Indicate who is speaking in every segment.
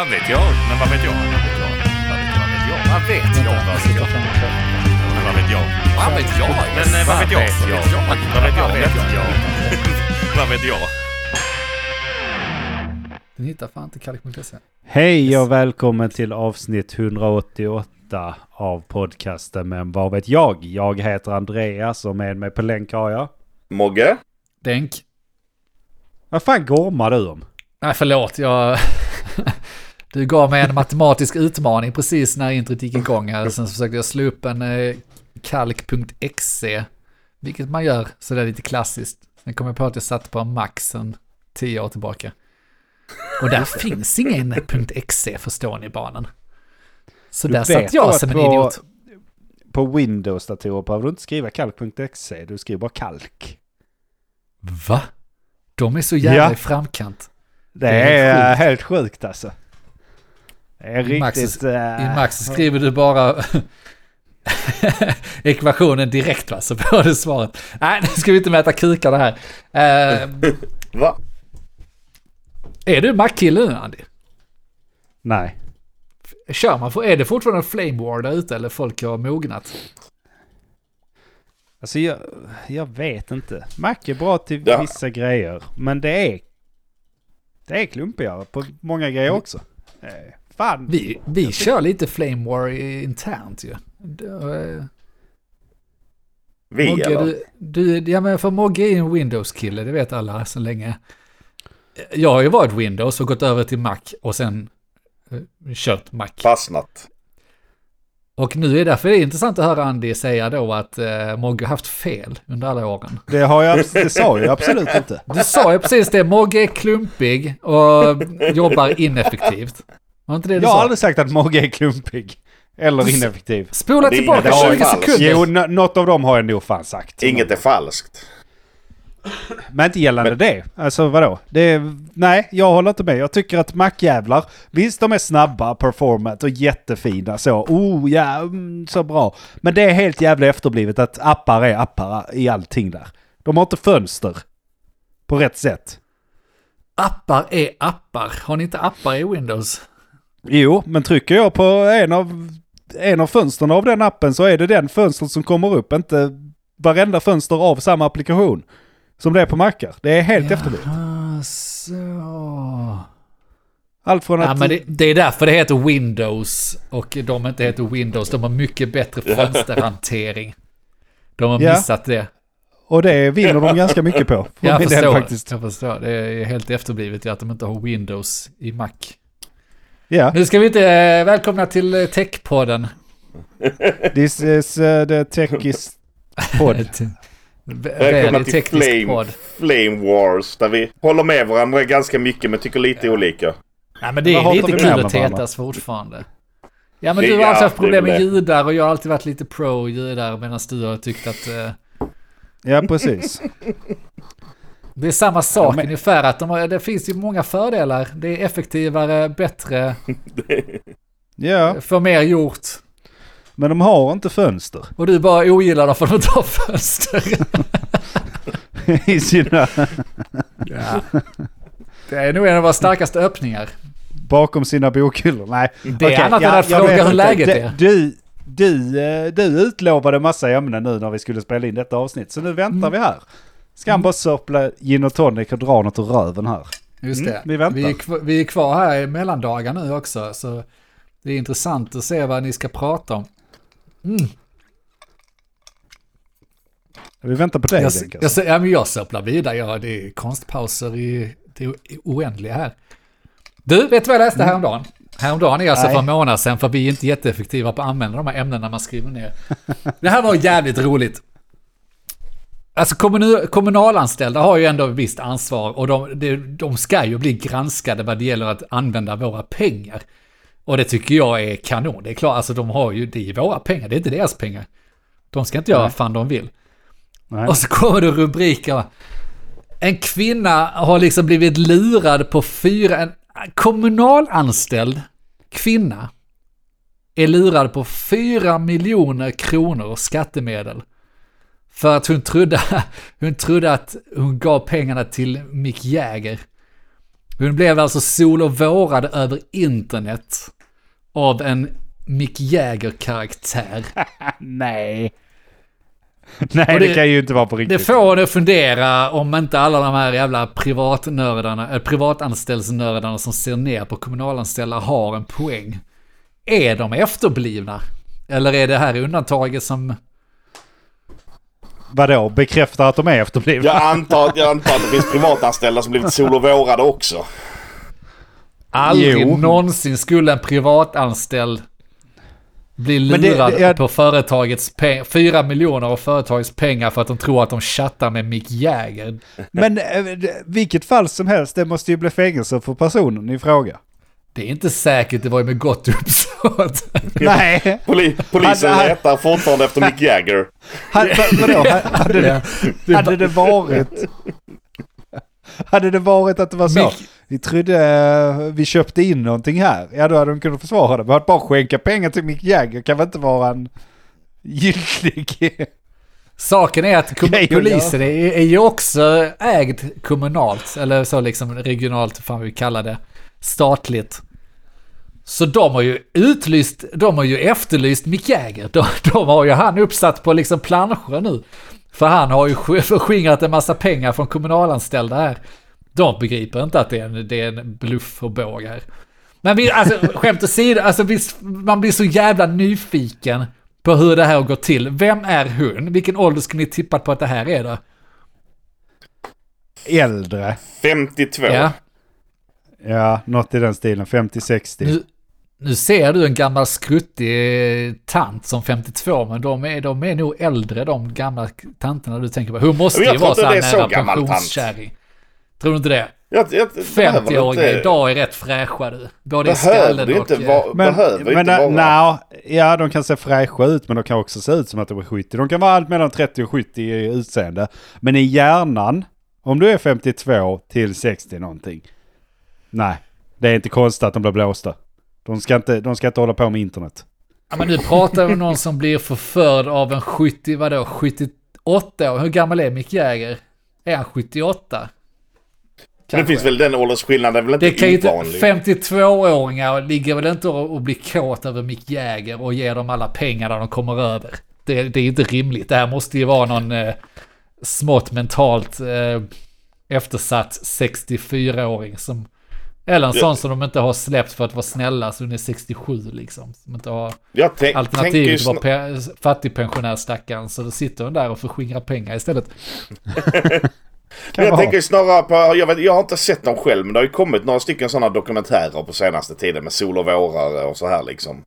Speaker 1: Vad vet jag? Men vad vet jag? Vad vet jag? Vad vet jag? Vad vet jag? Vad vet jag? Men vad vet jag? Men eh, vad vet jag? Vad vet jag? Vad vet jag? Vad vet jag?
Speaker 2: Den hittar fan inte kalk.se.
Speaker 3: Hej och välkommen till avsnitt 188 av podcasten Men vad vet jag? Jag heter Andreas och med mig på länk har jag...
Speaker 4: Mogge?
Speaker 2: Denk.
Speaker 3: Vad fan gormar du om?
Speaker 2: Nej, förlåt. Jag... Du gav mig en matematisk utmaning precis när introt gick igång här. Sen så försökte jag slå upp en eh, kalk.exe. Vilket man gör sådär lite klassiskt. Sen kom jag på att jag satt på maxen tio år tillbaka. Och där finns ingen .exe förstår ni barnen. Så
Speaker 3: Du
Speaker 2: där satt jag som en
Speaker 3: på-
Speaker 2: idiot.
Speaker 3: På Windows-datorer behöver du inte skriva kalk.exe, du skriver bara kalk.
Speaker 2: Va? De är så jävla
Speaker 3: Ja.
Speaker 2: i framkant.
Speaker 3: Det,
Speaker 2: Det
Speaker 3: är,
Speaker 2: är sjukt.
Speaker 3: helt sjukt alltså. Det är
Speaker 2: I Max-
Speaker 3: riktigt...
Speaker 2: I Max skriver du bara ekvationen direkt va, så får du svaret. Nej, nu ska vi inte mäta kukar det här. Eh,
Speaker 4: Va?
Speaker 2: är du Mac-kille nu Andy?
Speaker 3: Nej.
Speaker 2: Kör man, är det fortfarande Flame War där ute eller folk har mognat?
Speaker 3: Alltså jag, jag vet inte. Mac är bra till
Speaker 4: Ja.
Speaker 3: vissa grejer. Men det är... Det är klumpigare på många grejer också. Eh, Fan.
Speaker 2: Vi, vi kör lite Flame War i- internt ju. Eh,
Speaker 4: Vi
Speaker 2: Mogge,
Speaker 4: eller?
Speaker 2: du, du, ja men för Mogge är en Windows-kille, det vet alla så länge. Jag har ju varit Windows och gått över till Mac och sen eh, kört Mac.
Speaker 4: Fastnat.
Speaker 2: Och nu är därför det är intressant att höra Andy säga då att eh, Mogge har haft fel under alla åren.
Speaker 3: Det, har jag, det sa jag absolut inte.
Speaker 2: Du sa ju precis det, Mogge är klumpig och jobbar ineffektivt. Var inte det du
Speaker 3: Jag har
Speaker 2: sa?
Speaker 3: aldrig sagt att Mogge är klumpig. Eller ineffektiv.
Speaker 2: Spola
Speaker 4: Det är
Speaker 2: tillbaka
Speaker 4: inget
Speaker 2: 20
Speaker 4: falskt.
Speaker 2: sekunder.
Speaker 3: Jo, n- något av dem har jag nog fan sagt.
Speaker 4: Inget är falskt.
Speaker 3: Men inte gällande det. Alltså vadå? Det är, nej, jag håller inte med. Jag tycker att Mac-jävlar, visst de är snabba, performant och jättefina så. Oh ja, mm, så bra. Men det är helt jävla efterblivet att appar är appar i allting där. De har inte fönster. På rätt sätt.
Speaker 2: Appar är appar. Har ni inte appar i Windows?
Speaker 3: Jo, men trycker jag på en av, en av fönstren av den appen så är det den fönstret som kommer upp. Inte varenda fönster av samma applikation. Som det är på Macar. Det är helt efterblivet.
Speaker 2: Så.
Speaker 3: Allt från
Speaker 2: Ja,
Speaker 3: att...
Speaker 2: men det, det är därför det heter Windows och de inte heter Windows. De har mycket bättre fönsterhantering. De har
Speaker 3: Ja.
Speaker 2: missat det.
Speaker 3: Och det vinner de ganska mycket på. För
Speaker 2: Jag
Speaker 3: min del
Speaker 2: förstår,
Speaker 3: faktiskt.
Speaker 2: jag förstår. Det är helt efterblivet att de inte har Windows i Mac.
Speaker 3: Ja,
Speaker 2: Nu ska vi inte eh, välkomna till eh, Techpodden.
Speaker 3: this is uh, the techis pod.
Speaker 2: Väl
Speaker 4: Välkomna till Flame,
Speaker 2: podd.
Speaker 4: Flame Wars, där vi håller med varandra ganska mycket men tycker lite olika.
Speaker 2: Nej men det är lite kul att tätas fortfarande. Ja men
Speaker 4: Det-
Speaker 2: du har
Speaker 4: ja,
Speaker 2: alltid haft problem med ljudar och jag har alltid varit lite pro ljudar medan du har tyckt att eh,
Speaker 3: Ja, precis.
Speaker 2: det är samma sak
Speaker 3: Ja, men-
Speaker 2: ungefär. Att de har, det finns ju många fördelar. Det är effektivare, bättre,
Speaker 3: Ja,
Speaker 2: får mer gjort.
Speaker 3: men de har inte fönster
Speaker 2: Och du bara ogillar dem för att de inte har fönster.
Speaker 3: i sina...
Speaker 2: ja. Det är nog en av våra starkaste öppningar.
Speaker 3: bakom sina bokhyllor. Nej.
Speaker 2: Det är
Speaker 3: Okej,
Speaker 2: annat än att fråga hur läget
Speaker 3: Det-
Speaker 2: är.
Speaker 3: Du, du, eh, du utlovade massa ämnen nu när vi skulle spela in detta avsnitt. Så nu väntar
Speaker 2: Mm.
Speaker 3: vi här. Ska han bara soppla gin och tonic och dra något ur röven här.
Speaker 2: Just
Speaker 3: Mm,
Speaker 2: det.
Speaker 3: vi väntar.
Speaker 2: Vi är, kvar, vi är kvar här i mellandagar nu också. Så det är intressant att se vad ni ska prata om.
Speaker 3: Vi väntar på dig
Speaker 2: Jag,
Speaker 3: Denk,
Speaker 2: jag,
Speaker 3: alltså.
Speaker 2: ja, men jag söpplar vidare. Ja, det är konstpauser i det oändliga här. Du, vet du vad jag läste häromdagen? Häromdagen är alltså
Speaker 3: Nej.
Speaker 2: för en månad sedan, för vi är inte jätteeffektiva på att använda de här ämnena man skriver ner. Det här var jävligt roligt. Alltså kommun, kommunalanställda har ju ändå ett visst ansvar och de, de, de ska ju bli granskade vad det gäller att använda våra pengar. Och det tycker jag är kanon. Det är klart, alltså de har ju, det är våra pengar, det är inte deras pengar. De ska inte göra vad fan de vill.
Speaker 3: Nej.
Speaker 2: Och så kommer det rubriker. En kvinna har liksom blivit lurad på fyra... En kommunalanställd kvinna är lurad på fyra miljoner kronor skattemedel. För att hon trodde, hon trodde att hon gav pengarna till Mick Jagger. Hon blev alltså sol och vårad över internet av en Mick Jagger-karaktär.
Speaker 3: Nej. Nej, det,
Speaker 2: det-
Speaker 3: kan ju inte vara på
Speaker 2: Det
Speaker 3: riktigt.
Speaker 2: får en att fundera om inte alla de här jävla privatnördarna, eller privatanställsnördarna som ser ner på kommunalanställda har en poäng. Är de efterblivna? Eller är det här undantaget som...
Speaker 3: Vadå? Bekräftar att de är efterblivna?
Speaker 4: Jag antar, jag antar att det finns privatanställda som blivit sol och vårade också.
Speaker 2: Aldrig
Speaker 3: Jo.
Speaker 2: någonsin skulle en privatanställd bli lurad
Speaker 3: det- jag-
Speaker 2: på företagets pengar, fyra miljoner av företagets pengar för att de tror att de chattar med Mick Jagger.
Speaker 3: Men eh, vilket fall som helst, det måste ju bli fängelse för personen i fråga.
Speaker 2: Det är inte säkert, det var ju med gott uppsåt.
Speaker 3: Nej.
Speaker 4: Poli, polisen
Speaker 3: Hade-
Speaker 4: letar fortfarande efter Mick Jagger.
Speaker 3: Hade, vadå? Hade det, hade det varit... Hade det varit att det var så?
Speaker 2: Mick-
Speaker 3: Vi trodde eh, vi köpte in någonting här. Ja, då hade de kunnat försvara det. Men att bara skänka pengar till Mick Jagger kan väl inte vara en giltig...
Speaker 2: Saken är att kom- polisen är, är ju också ägd kommunalt, eller så liksom regionalt, fan vi kallar det, statligt. Så de har ju utlyst, de har ju efterlyst Mick Jagger. De, de har ju han uppsatt på liksom planscher nu. För han har ju sk- förskingrat en massa pengar från kommunalanställda här. De begriper inte att det är en, det är en bluff och båg här. Men vi, alltså, skämt åsido, alltså, man blir så jävla nyfiken på hur det här går till. Vem är hon? Vilken ålder skulle ni tippa på att det här är då?
Speaker 3: Äldre.
Speaker 4: 52.
Speaker 2: Ja.
Speaker 3: Ja, något i den stilen. 50-60.
Speaker 2: Nu, nu ser du en gammal skruttig eh, tant som 52, men de är, de är nog äldre de gamla tanterna du tänker på. Hon måste ju vara så här nära pensionskärring. Tror du inte det?
Speaker 4: Jag, jag, det behöver
Speaker 2: 50-åringar
Speaker 4: inte-
Speaker 2: idag är rätt fräscha du. Både i skallen och...
Speaker 4: inte
Speaker 2: eh.
Speaker 3: Men,
Speaker 4: behöver
Speaker 3: men
Speaker 4: inte vara...
Speaker 3: nja, ja de kan se fräscha ut men de kan också se ut som att de är 70. De kan vara allt mellan 30 och 70 i utseende. Men i hjärnan, om du är 52 till 60 någonting. Nej, det är inte konstigt att de blir blåsta. De ska inte, de ska inte hålla på med internet.
Speaker 2: Ja, men nu pratar vi om någon som blir förförd av en 70, vadå, 78 år. Hur gammal är Mick Jagger? Är han 78?
Speaker 4: det finns väl den åldersskillnaden, är väl
Speaker 2: Det
Speaker 4: inte
Speaker 2: kan ju inte,
Speaker 4: ovanlig?
Speaker 2: 52-åringar ligger väl inte och, och blir kåt över Mick Jagger och ger dem alla pengar när de kommer över. Det, det är inte rimligt. Det här måste ju vara någon eh, smått mentalt eh, eftersatt 64-åring som... Eller en sån som de inte har släppt för att vara snälla, så den är 67 liksom. Som inte har
Speaker 4: Jag tänk,
Speaker 2: alternativet att vara
Speaker 4: snar-
Speaker 2: pe- fattigpensionär stackaren. Så då sitter hon där och förskingrar pengar istället.
Speaker 4: Jag tänker snarare på, jag, vet, jag har inte sett dem själv, men det har ju kommit några stycken sådana dokumentärer på senaste tiden med sol och vårare och så här liksom.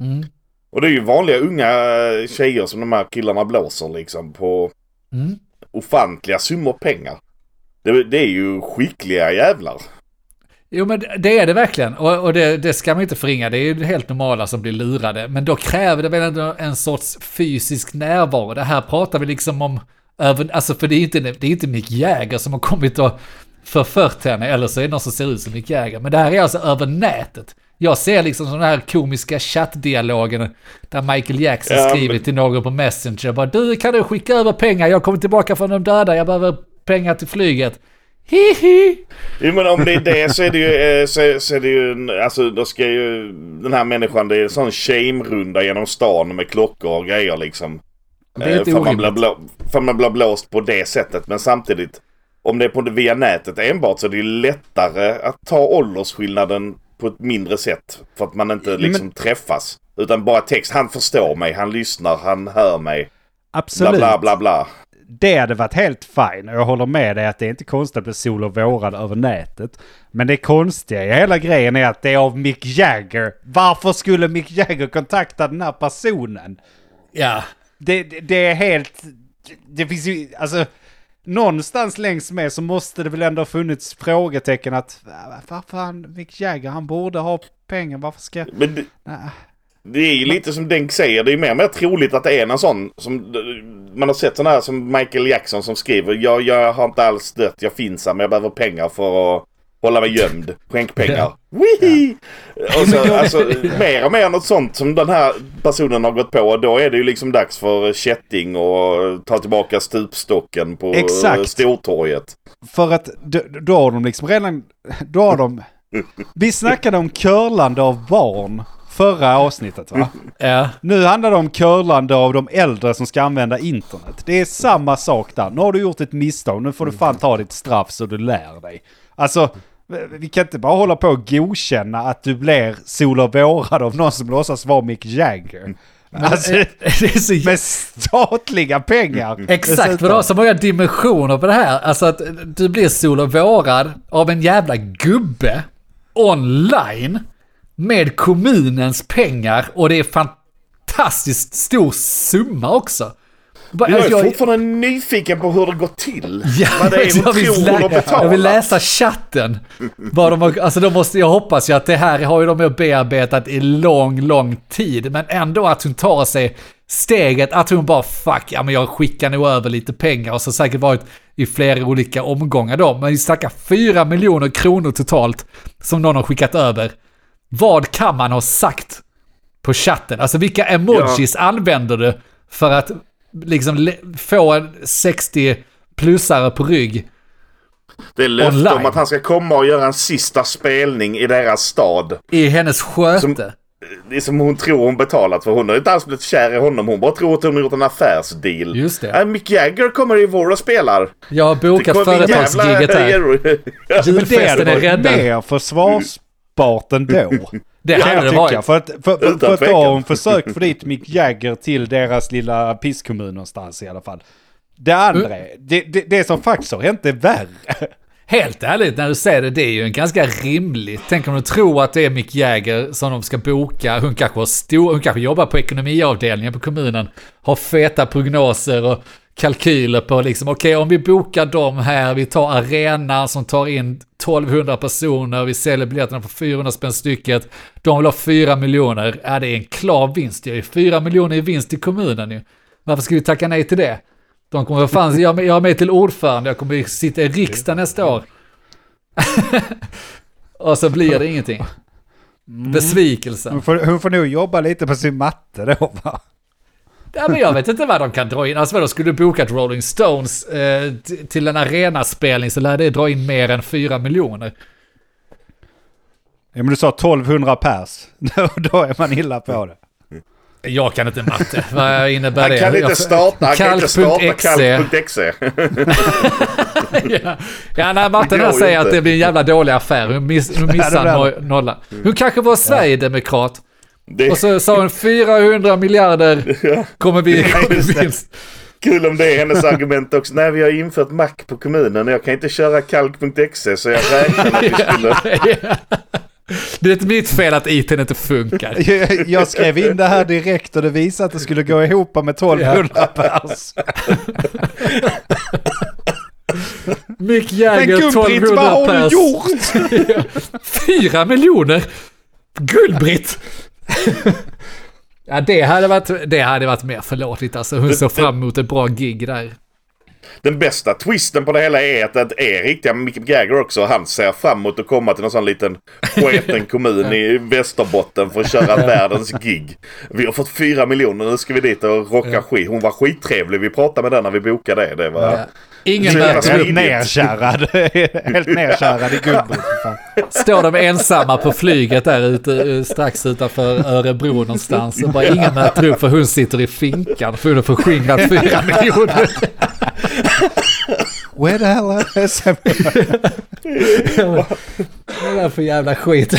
Speaker 2: Mm.
Speaker 4: Och det är ju vanliga unga eh, tjejer som de här killarna blåser liksom på
Speaker 2: Mm.
Speaker 4: ofantliga summor pengar. Det, det är ju skickliga jävlar.
Speaker 2: Jo men det är det verkligen. Och, och det, det ska man inte förringa. Det är ju helt normala som blir lurade. Men då kräver det väl ändå en sorts fysisk närvaro. Det här pratar vi liksom om alltså för det är inte, det är inte Mick Jagger som har kommit och förfört henne. Eller så är det någon som ser ut som Mick Jagger. Men det här är alltså över nätet. Jag ser liksom sådana här komiska chattdialogen där Michael Jackson
Speaker 4: Ja,
Speaker 2: skriver
Speaker 4: men-
Speaker 2: till någon på Messenger. Bara, du kan du skicka över pengar? Jag kommer tillbaka från de döda. Jag behöver pengar till flyget. Hihi!
Speaker 4: Jo men om det är det så är det ju, eh, så, så är det ju alltså då ska ju den här människan, det är en sån shame-runda genom stan med klockor och grejer liksom.
Speaker 2: Det är
Speaker 4: Eh, för, man blir för man blir blåst på det sättet. Men samtidigt, om det är på det via nätet enbart så är det ju lättare att ta åldersskillnaden på ett mindre sätt. För att man inte
Speaker 3: Men-
Speaker 4: liksom träffas. Utan bara text. Han förstår mig, han lyssnar, han hör mig. Bla
Speaker 3: Absolut.
Speaker 4: bla bla bla.
Speaker 3: Det hade varit helt fine och jag håller med dig att det är inte konstigt att bli sol och vårad över nätet. Men det konstiga i hela grejen är att det är av Mick Jagger. Varför skulle Mick Jagger kontakta den här personen?
Speaker 2: Ja,
Speaker 3: Det, det, det är helt... Det finns ju... Alltså... Någonstans längs med så måste det väl ändå ha funnits frågetecken att... Varför han... Mick Jagger, han borde ha pengar. Varför ska...
Speaker 4: Men det,
Speaker 3: Nej.
Speaker 4: Det är ju lite som Denk säger. Det är mer och mer troligt att det är en sån som... Man har sett sådana här som Michael Jackson som skriver. Jag, jag har inte alls dött, jag finns här men jag behöver pengar för att hålla mig gömd, skänk pengar. Wee! Och så, alltså, mer och mer något sånt som den här personen har gått på. Då är det ju liksom dags för kätting och ta tillbaka stupstocken på
Speaker 3: Exakt.
Speaker 4: Stortorget.
Speaker 3: För att då, då har de liksom redan... Då har de... Vi snackade om curlande av barn förra avsnittet va?
Speaker 2: Ja.
Speaker 3: Nu handlar det om curlande av de äldre som ska använda internet. Det är samma sak där. Nu har du gjort ett misstag, nu får du fan ta ditt straff så du lär dig. Alltså, vi kan inte bara hålla på och godkänna att du blir sol och vårad av någon som låtsas vara Mick Jagger. Alltså,
Speaker 2: så
Speaker 3: med statliga pengar.
Speaker 2: Exakt, för det har så många dimensioner på det här. Alltså att du blir sol och vårad av en jävla gubbe online med kommunens pengar och det är fantastiskt stor summa också. Bara-
Speaker 4: Jag är
Speaker 2: jag-
Speaker 4: fortfarande nyfiken på hur det går till.
Speaker 2: Ja,
Speaker 4: Vad det är
Speaker 2: jag, vill lä- jag vill läsa chatten. Vad de har, alltså de måste, jag hoppas ju att det här har ju de bearbetat i lång, lång tid. Men ändå att hon tar sig steget att hon bara fuck, ja men jag skickar nog över lite pengar. Och så säkert varit i flera olika omgångar då. Men vi snackar 4 miljoner kronor totalt som någon har skickat över. Vad kan man ha sagt på chatten? Alltså vilka emojis använder du för att liksom få en 60-plussare på rygg?
Speaker 4: Det är löfte
Speaker 2: Online.
Speaker 4: om att han ska komma och göra en sista spelning i deras stad.
Speaker 2: i hennes sköte.
Speaker 4: Som- Det är som hon tror hon betalat för. Hon har inte alls blivit kär i honom. Hon bara tror att hon har gjort en affärsdeal.
Speaker 2: Just det.
Speaker 4: Äh, Mick Jagger kommer i vår och spelar.
Speaker 2: Jag har bokat företagsgiget här. Julfesten är räddad.
Speaker 3: mer försvarsbart ändå.
Speaker 2: Det
Speaker 3: kan
Speaker 2: hade
Speaker 3: jag tycka.
Speaker 2: varit.
Speaker 3: För att, för, för, för att då har hon försökt få dit Mick Jagger till deras lilla pisskommun någonstans i alla fall. Det andra, är- det, det, det som faktiskt har hänt är värre.
Speaker 2: Helt ärligt, när du säger det, det är ju en ganska rimligt. Tänk om du tror att det är Mick Jagger som de ska boka. Hon kanske, har stor, hon kanske jobbar på ekonomiavdelningen på kommunen. Har feta prognoser och kalkyler på liksom, okej om vi bokar dem här, vi tar arenan som tar in 1200 personer, vi säljer biljetterna för 400 spänn stycket. De vill ha 4 miljoner. Ja, det är en klar vinst. Det är ju 4 miljoner i vinst till kommunen ju. Varför ska vi tacka nej till det? De kommer, fan, jag, jag är med till ordförande, jag kommer sitta i riksdagen nästa år. och så blir det ingenting. Besvikelsen.
Speaker 3: Hon får, hon får nog jobba lite på sin matte då va?
Speaker 2: Ja, men jag vet inte vad de kan dra in. Alltså vadå, skulle du boka ett Rolling Stones eh, till en arenaspelning så lär det dra in mer än 4 miljoner.
Speaker 3: Ja men du sa 1200 pers. Då, då är man illa på det.
Speaker 2: Jag kan inte matte. Vad innebär
Speaker 4: Han
Speaker 2: det?
Speaker 4: kan inte
Speaker 2: Jag-
Speaker 4: starta, han kan inte starta
Speaker 2: Kalk.exe.
Speaker 4: kalk.exe.
Speaker 2: ja, ja, nej, här
Speaker 4: ju
Speaker 2: säger att
Speaker 4: inte.
Speaker 2: det blir en jävla dålig affär. Hon, miss, hon
Speaker 3: Ja,
Speaker 2: missar no, nollan. Hon kanske var Sverigedemokrat.
Speaker 4: Det
Speaker 2: Och så sa hon 400 miljarder kommer vi kommer
Speaker 3: det.
Speaker 2: vinst.
Speaker 4: Kul om det är hennes argument också. Nej, vi har infört Mac på kommunen och jag kan inte köra kalk.exe så jag räknar att vi skulle...
Speaker 2: Ja. Det är inte mitt fel att IT inte funkar.
Speaker 3: Jag, jag skrev in det här direkt och det visade att det skulle gå ihop med 1200 pers.
Speaker 2: Mick Jagger
Speaker 3: Gullbritt,
Speaker 2: 1200
Speaker 3: vad har du
Speaker 2: pers.
Speaker 3: gjort?
Speaker 2: Fyra miljoner? Gullbritt! ja, det hade, varit, det hade varit mer förlåtligt alltså. Hon såg fram emot ett bra gig där.
Speaker 4: Den bästa twisten på det hela är att det är riktiga Mick Jagger också. Han ser fram emot att komma till någon sån liten sketen kommun i Västerbotten för att köra världens gig. Vi har fått fyra miljoner, nu ska vi dit och rocka skit. Hon var skittrevlig, vi pratade med den när vi bokade det. det var...
Speaker 2: Ingen möter
Speaker 3: nerkärrad. Helt nerkärrad i fan.
Speaker 2: Står de ensamma på flyget där ute, eh, strax utanför Örebro någonstans. Och bara ingen möter upp för hon sitter i finkan för hon har förskingrat fyra miljoner.
Speaker 3: Where the hell are SM?
Speaker 2: Vad är det för jävla skit?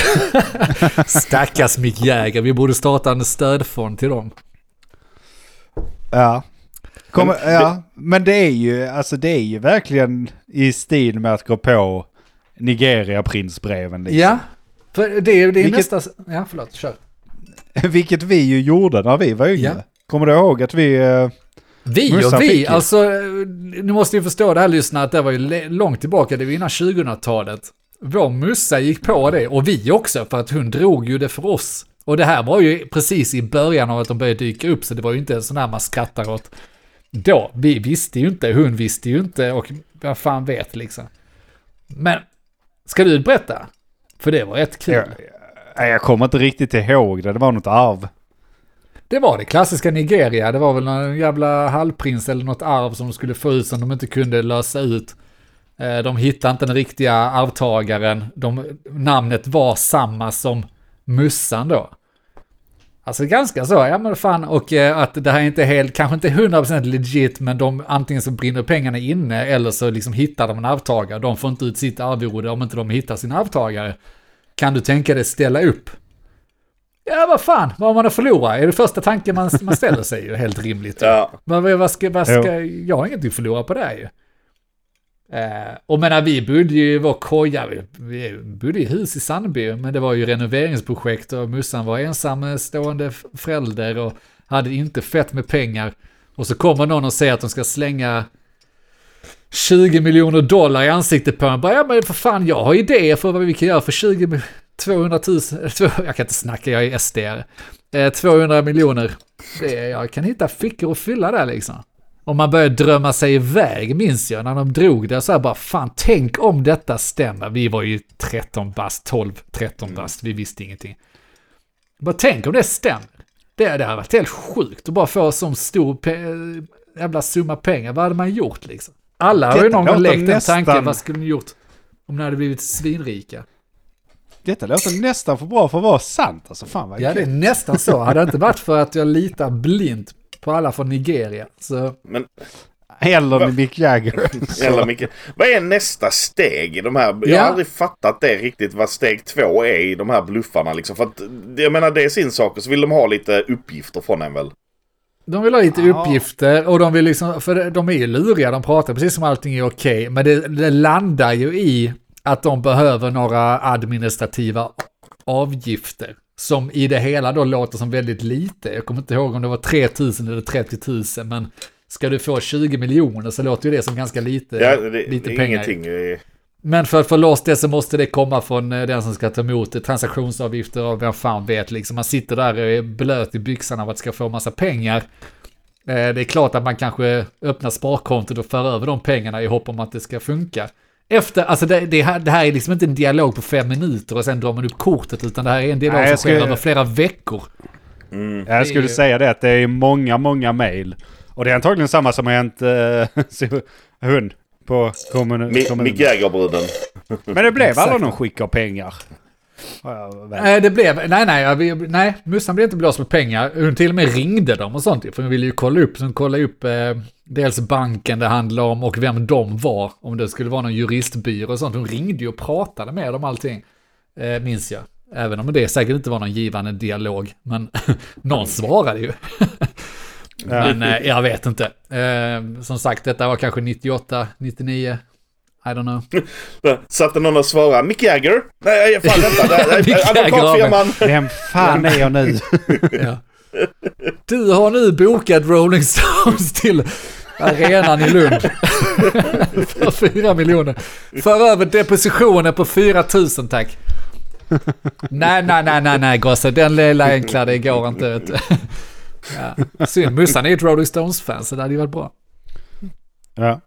Speaker 2: Stackars Mick Jagger, vi borde starta en stödfond till dem.
Speaker 3: Ja. Kommer, ja, men det är ju, alltså det är ju verkligen i stil med att gå på Nigeria-prinsbreven. Liksom.
Speaker 2: Ja, för det är, det är
Speaker 3: Vilket-
Speaker 2: nästa... Ja, förlåt, kör.
Speaker 3: Vilket vi ju gjorde när vi var yngre.
Speaker 2: Ja.
Speaker 3: Kommer du ihåg att vi... eh,
Speaker 2: Vi och vi,
Speaker 3: ju.
Speaker 2: alltså nu måste ni förstå det här lyssnarna att det var ju långt tillbaka, det var innan 2000-talet. Vår mussa gick på det och vi också för att hon drog ju det för oss. Och det här var ju precis i början av att de började dyka upp så det var ju inte en sån här man skrattar åt. Då, vi visste ju inte, hon visste ju inte och vad fan vet liksom. Men Ska du berätta? För det var rätt kul.
Speaker 3: Jag, jag kommer inte riktigt ihåg det. Det var något arv.
Speaker 2: Det var det klassiska Nigeria. Det var väl någon jävla halvprins eller något arv som de skulle få ut som de inte kunde lösa ut. Eh, De hittade inte den riktiga arvtagaren. De, namnet var samma som Mussan då. Alltså ganska så, ja men fan, och eh, att det här inte är helt, kanske inte 100% legit, men de antingen så brinner pengarna inne eller så liksom hittar de en arvtagare. De får inte ut sitt arvode om inte de hittar sin arvtagare. Kan du tänka dig ställa upp? Ja, vad fan, vad har man att förlora? Är det första tanken man, man ställer sig ju, helt rimligt.
Speaker 4: Ja.
Speaker 2: Men vad, vad ska, vad ska, jag har ingenting att förlora på det här ju. Eh, och menar, vi bodde ju i vår koja, vi, vi bodde i hus i Sandby, men det var ju renoveringsprojekt och Mussan var ensamstående förälder och hade inte fett med pengar. Och så kommer någon och säger att de ska slänga 20 miljoner dollar i ansiktet på en. Bara, ja men för fan, jag har idéer för vad vi kan göra för 20, 200 000, jag kan inte snacka, jag är SD. Eh, 200 miljoner. Det, jag kan hitta fickor att fylla där liksom. Och man började drömma sig iväg, minns jag, när de drog det. Så här bara, fan, tänk om detta stämmer. Vi var ju 13 bast, 12, 13 bast, vi visste ingenting. Bara tänk om det stämmer. Det, det hade varit helt sjukt att bara få en sån stor jävla summa pengar. Vad hade man gjort liksom? Alla har ju någon gång lekt
Speaker 3: nästan-
Speaker 2: tanken, vad skulle ni gjort om ni hade blivit svinrika?
Speaker 3: Detta låter nästan för bra för att vara sant. Alltså fan vad
Speaker 2: Ja, det är nästan så. Hade det inte varit för att jag litar blint på alla från Nigeria. Så
Speaker 4: Men
Speaker 3: Eller Mick Jagger.
Speaker 4: Jävla mycket. Vad är nästa steg i de här? Jag
Speaker 2: Ja.
Speaker 4: har aldrig fattat det riktigt vad steg två är i de här bluffarna liksom. För att jag menar det är sin sak och så vill de ha lite uppgifter från en väl.
Speaker 2: De vill ha lite
Speaker 3: Ja.
Speaker 2: uppgifter och de vill liksom, för de är ju luriga, de pratar precis som allting är okej, men det, det landar ju i att de behöver några administrativa avgifter. Som i det hela då låter som väldigt lite. Jag kommer inte ihåg om det var 3000 eller 30 000, men ska du få 20 miljoner så låter ju det som ganska lite,
Speaker 4: Ja, det,
Speaker 2: lite
Speaker 4: det
Speaker 2: pengar.
Speaker 4: ingenting.
Speaker 2: Men för att få loss det så måste det komma från eh, den som ska ta emot det, transaktionsavgifter och vem fan vet liksom. Man sitter där och är blöt i byxan av att ska få massa pengar. Eh, Det är klart att man kanske öppnar sparkontot och för över de pengarna i hopp om att det ska funka. Efter, alltså det, det, här, det här är liksom inte en dialog på fem minuter och sen drar man upp kortet, utan det här är en dialog
Speaker 3: Nej,
Speaker 2: som
Speaker 3: jag
Speaker 2: sker
Speaker 3: skulle-
Speaker 2: över flera veckor.
Speaker 3: Jag skulle
Speaker 2: Det är-
Speaker 3: säga det att det är många, många mail. Och det är antagligen samma som har hänt eh, hund på kommunen.
Speaker 4: Mick Jagger-bruden.
Speaker 3: Men det blev aldrig någon skick av pengar.
Speaker 2: Nej, det blev, nej, nej, vi- nej, Mussan blev inte blåst på pengar. Hon till och med ringde dem och sånt, för hon ville ju kolla upp, så hon kollade upp eh, dels banken det handlade om och vem de var, om det skulle vara någon juristbyrå och sånt. Hon ringde ju och pratade med dem allting, eh, minns jag. Även om det säkert inte var någon givande dialog, men någon svarade ju. men eh, jag vet inte. Eh, som sagt, detta var kanske 98, 99, I don't know.
Speaker 4: Satt det någon och svarade Mick Jagger? Nej, fan vänta. Advokatfirman.
Speaker 3: Vem fan är jag nu?
Speaker 2: Ja. Du har nu bokat Rolling Stones till arenan i Lund. För 4 miljoner. För över depositionen på 4 000 tack. Nej, nej, nej, nej, nej gosse. Den lilla enkla, det går inte. Vet du. Ja. Synd, Mussan är ju ett Rolling Stones-fan så det hade ju varit bra.
Speaker 3: Ja.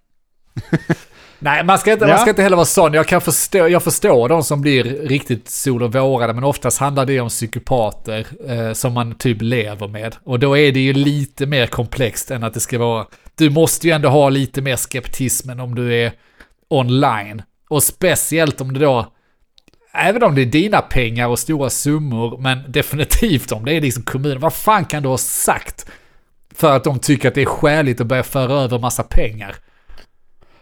Speaker 2: Nej, man ska, inte, man
Speaker 3: Ja.
Speaker 2: ska inte heller vara sån. Jag, kan förstå, jag förstår de som blir riktigt sol och vårade, men oftast handlar det om psykopater eh, som man typ lever med. Och då är det ju lite mer komplext än att det ska vara... Du måste ju ändå ha lite mer skeptism än om du är online. Och speciellt om det då... Även om det är dina pengar och stora summor, men definitivt om det är liksom kommunen. Vad fan kan du ha sagt? För att de tycker att det är skäligt att börja föra över massa pengar.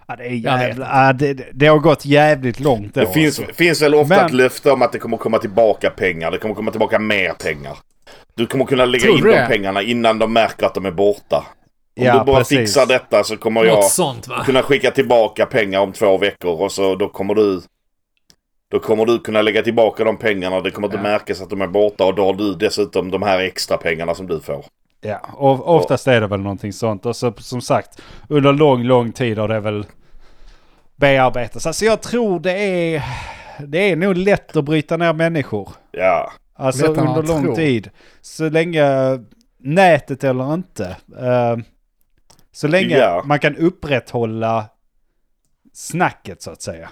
Speaker 3: Ja, det, är
Speaker 2: Jag
Speaker 3: jävla, ja, det, det- har gått jävligt långt då.
Speaker 4: Det finns,
Speaker 3: alltså.
Speaker 4: finns väl ofta
Speaker 3: Men-
Speaker 4: ett löfte om att det kommer komma tillbaka pengar. Det kommer komma tillbaka mer pengar. Du kommer kunna lägga
Speaker 2: Tror
Speaker 4: in de pengarna innan de märker att de är borta. Om
Speaker 3: Ja,
Speaker 4: du bara
Speaker 3: precis.
Speaker 4: fixar detta så kommer jag
Speaker 2: Något sånt va?
Speaker 4: kunna skicka tillbaka pengar om två veckor och så då kommer du då kommer du kunna lägga tillbaka de pengarna. Det kommer inte
Speaker 2: Ja.
Speaker 4: märkas att de är borta och då har du dessutom de här extra pengarna som du får.
Speaker 3: Ja, och oftast är det väl någonting sånt. Och så som sagt, under lång, lång tid har det väl bearbetats. Alltså jag tror det är... Det är nog lätt att bryta ner människor.
Speaker 4: Ja.
Speaker 3: Alltså
Speaker 2: Lättare
Speaker 3: under lång
Speaker 2: tror.
Speaker 3: tid. Så länge nätet eller inte. eh, så länge
Speaker 4: Ja.
Speaker 3: man kan upprätthålla snacket så att säga.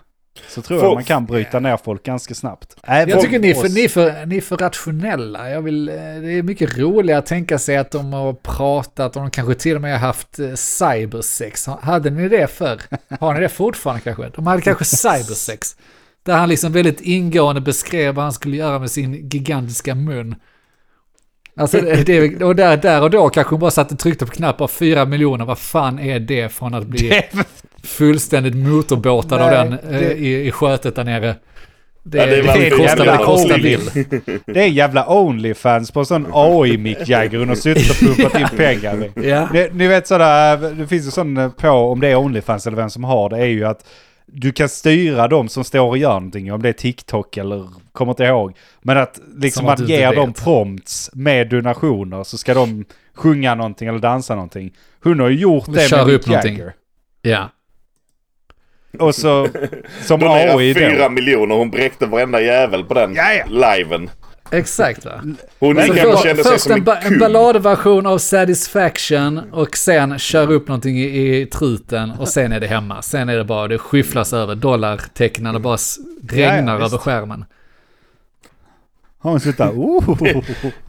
Speaker 3: Så tror jag man kan bryta ner folk ganska snabbt. Även
Speaker 2: Jag tycker ni är, för, ni, är för, ni är för rationella. Jag vill, eh, det är mycket roligare att tänka sig att de har pratat och de kanske till och med har haft eh, cybersex. Hade ni det förr? Har ni det fortfarande kanske? De hade kanske cybersex. Där han liksom väldigt ingående beskrev vad han skulle göra med sin gigantiska mun. Alltså, det, det- och där, där och då kanske hon bara satt och tryckte på knappar fyra miljoner. Vad fan är det från att bli fullständigt motorbåtad av
Speaker 3: Nej,
Speaker 2: den eh,
Speaker 3: det-
Speaker 2: i, i skötet där nere? Det,
Speaker 4: Ja, det
Speaker 2: det,
Speaker 4: var
Speaker 2: det
Speaker 4: inte
Speaker 2: kostar vad det
Speaker 3: jävla
Speaker 2: kostar
Speaker 3: only.
Speaker 2: vill.
Speaker 3: Det är jävla Onlyfans på sån AI Mick Jagger hon har suttit och pumpat in pengar.
Speaker 2: Ja.
Speaker 3: Ni, ni vet sådär, det finns ju sån eh, på, om det är Onlyfans eller vem som har det, är ju att du kan styra dem som står och gör någonting, om det är TikTok eller kommer inte ihåg. Men att liksom man ger dem prompts med donationer så ska de sjunga någonting eller dansa någonting. Hon har ju gjort det
Speaker 2: Kör
Speaker 3: med Mick
Speaker 2: någonting.
Speaker 3: Jagger.
Speaker 2: ja.
Speaker 3: Och så som
Speaker 4: Donera
Speaker 3: AI
Speaker 4: fyra miljoner. Hon bräckte varenda jävel på den
Speaker 3: Ja, ja.
Speaker 4: liven.
Speaker 2: Exakt va?
Speaker 4: Hon
Speaker 2: Så
Speaker 4: gick
Speaker 2: för,
Speaker 4: och kände sig
Speaker 2: först
Speaker 4: som
Speaker 2: en,
Speaker 4: en
Speaker 2: ba- en balladversion av Satisfaction och sen kör upp någonting i, i truten och sen är det hemma. Sen är det bara, det skyfflas över dollartecknen och bara regnar
Speaker 3: visst.
Speaker 2: över skärmen.
Speaker 3: Har hon oh.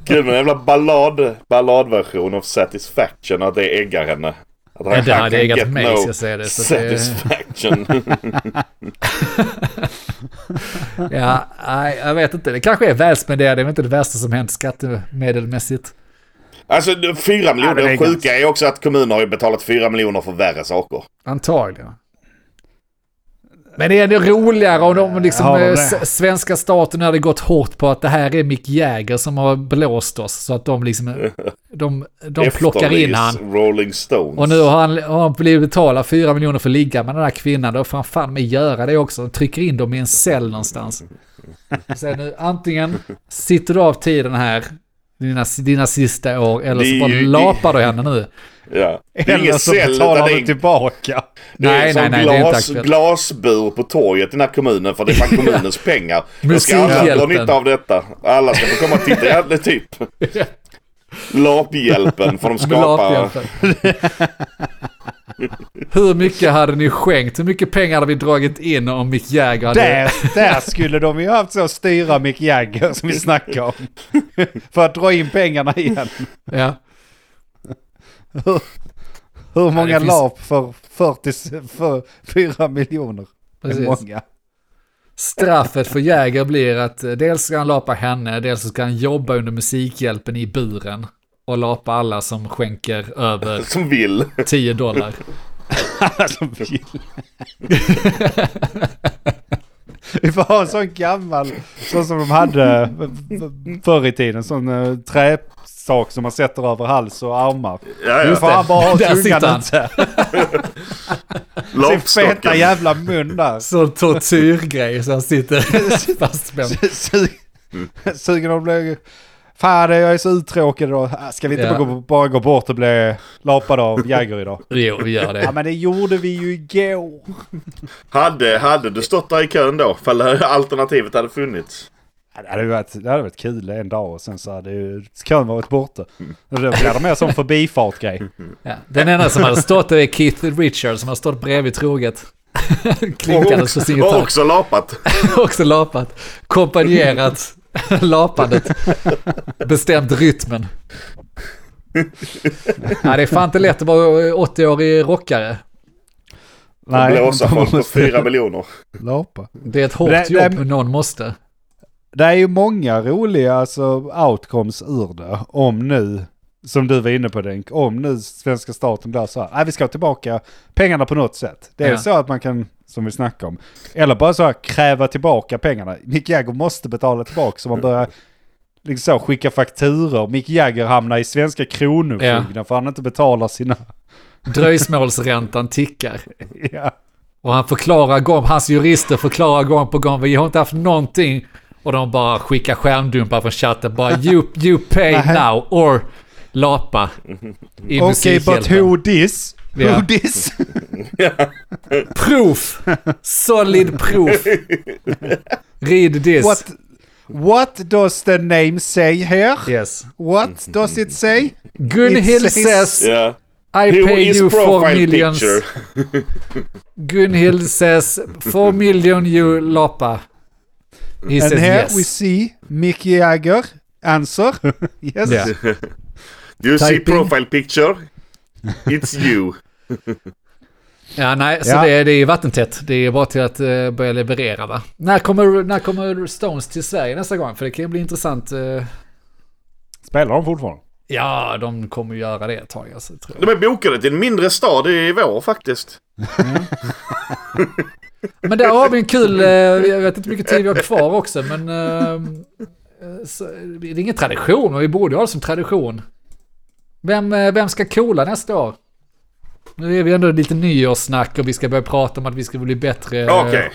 Speaker 4: Kul med en jävla ballad, balladversion av Satisfaction. Att det äggar henne. Att
Speaker 2: Ja, det
Speaker 4: han
Speaker 2: hade
Speaker 4: get
Speaker 2: mig,
Speaker 4: no
Speaker 2: ska jag säga det, så
Speaker 4: Satisfaction.
Speaker 2: Ja, nej, jag vet inte. Det kanske är välspenderade, det är väl inte det värsta som hänt skattemedelmässigt.
Speaker 4: alltså fyra
Speaker 3: Ja,
Speaker 4: miljoner.
Speaker 3: men det
Speaker 4: sjuka är också att kommuner har betalat fyra miljoner för värre saker.
Speaker 2: Antagligen. Men det är ändå roligare om de liksom,
Speaker 3: Har de
Speaker 2: eh, svenska staten hade gått hårt på att det här är Mick Jagger som har blåst oss. Så att de liksom, eh, de, de plockar in han.
Speaker 4: Rolling Stones.
Speaker 2: Och nu har han, har han blivit betalad 4 miljoner för att ligga med den här kvinnan. Då får han fan med göra det också. De trycker in dem i en cell någonstans. Så nu, antingen sitter du av tiden här, dina, dina sista år, eller så bara
Speaker 4: ju-
Speaker 2: lapar du henne nu.
Speaker 4: Ja.
Speaker 3: Eller så betalar du tillbaka.
Speaker 4: det är
Speaker 2: Nej, nej, nej, det är
Speaker 4: glas, glasbur på torget i den här kommunen för det är fan kommunens pengar. Då ska alla dra nytta av detta. Alla ska få komma och titta. Ja, det typ. Laphjälpen för de skapar...
Speaker 2: Hur mycket hade ni skänkt? Hur mycket pengar hade vi dragit in om Mick Jagger hade...
Speaker 3: Där, där skulle de ju haft så styra Mick Jagger som vi snackar om. För att dra in pengarna igen.
Speaker 2: Ja.
Speaker 3: Hur många
Speaker 2: det finns-
Speaker 3: lap för 40, för 4 miljoner? Det är
Speaker 2: Precis.
Speaker 3: många.
Speaker 2: Straffet för Jäger blir att eh, dels ska han lapa henne, dels ska han jobba under Musikhjälpen i buren. Och lapa alla som skänker över
Speaker 4: Som vill.
Speaker 2: 10 dollar.
Speaker 3: Som vill. Vi får ha en sån gammal, sån som de hade förr i tiden, sån uh, träsak som man sätter över hals och armar.
Speaker 4: Ja,
Speaker 3: Nu får han bara ha tungan ute. Sin feta jävla mun där.
Speaker 2: Så tortyrgrej så han sitter fastspänd.
Speaker 3: Sug- Sugen att bli... Fan jag är så uttråkad idag. Äh, Ska vi inte
Speaker 2: Ja.
Speaker 3: bara, gå, bara gå bort och bli lapade av Jagger idag?
Speaker 2: Jo, vi gör
Speaker 3: Ja
Speaker 2: det.
Speaker 3: men det gjorde vi ju igår.
Speaker 4: Hade, hade du stått där i kön då? Fall alternativet hade funnits.
Speaker 3: Ja, Det hade, varit, det hade varit kul en dag och sen så hade ju kön varit borta. Och då blir det mer som förbifart-grej.
Speaker 2: Ja. Den enda som hade stått där är Keith Richards som har stått bredvid troget. Klinkandes på sin
Speaker 4: Och
Speaker 2: gitarr.
Speaker 4: också lapat.
Speaker 2: Också lapat. Kompanjerat lapandet. Bestämt rytmen. Ja, det är fan inte lätt att vara 80-årig rockare.
Speaker 4: Och blåsa folk på fyra miljoner.
Speaker 3: Lapa.
Speaker 2: Det är ett hårt
Speaker 3: Det- det-
Speaker 2: jobb, men någon måste.
Speaker 3: Det är ju många roliga alltså, outcomes ur det. Om nu, som du var inne på Denk, om nu svenska staten blir så här, nej vi ska ha tillbaka pengarna på något sätt. Det är
Speaker 2: Ja.
Speaker 3: så att man kan, som vi snackar om, eller bara så här kräva tillbaka pengarna. Mick Jagger måste betala tillbaka så man börjar liksom så, skicka fakturor. Mick Jagger hamnar i svenska kronofogden för han inte betalar sina...
Speaker 2: Dröjsmålsräntan tickar.
Speaker 3: ja.
Speaker 2: Och han förklarar gång, hans jurister förklarar gång på gång, vi har inte haft någonting. Och de bara skickar skärmdumpar från chatten, bara you, you pay now or lapa. I
Speaker 3: Okej, but
Speaker 2: Musikhjälpen.
Speaker 3: who this? Who this?
Speaker 2: Proof! Solid proof. Read this.
Speaker 3: What, what does the name say here?
Speaker 2: Yes.
Speaker 3: What does it say?
Speaker 2: Gunhild
Speaker 3: It says-
Speaker 2: says
Speaker 4: Ja.
Speaker 2: I
Speaker 4: Who
Speaker 2: pay you four millions. Gunhild says four million you lapa. He
Speaker 3: And
Speaker 2: says
Speaker 3: here
Speaker 2: yes.
Speaker 3: we see Mick Jagger answer. yes.
Speaker 2: Yeah.
Speaker 4: Do you see
Speaker 2: Typing.
Speaker 4: profile picture? It's you.
Speaker 2: Ja, nej, så
Speaker 3: Ja.
Speaker 2: Det, är, det är vattentätt. Det är bara till att uh, börja leverera va. När kommer, när kommer Stones till Sverige nästa gång? För det kan ju bli intressant. eh,
Speaker 3: Spelar de fortfarande?
Speaker 2: ja, de kommer ju göra det ett tag alltså, tror
Speaker 4: De
Speaker 2: jag.
Speaker 4: är bokade till en mindre stad i vår faktiskt.
Speaker 2: Men där har vi en kul, eh, jag vet inte hur mycket tid vi har kvar också, men... eh, så, det är ingen tradition, men vi borde ha det som tradition. Vem, eh, vem ska coola nästa år? Nu är vi ändå lite nyårssnack och vi ska börja prata om att vi ska bli bättre.
Speaker 4: Okej.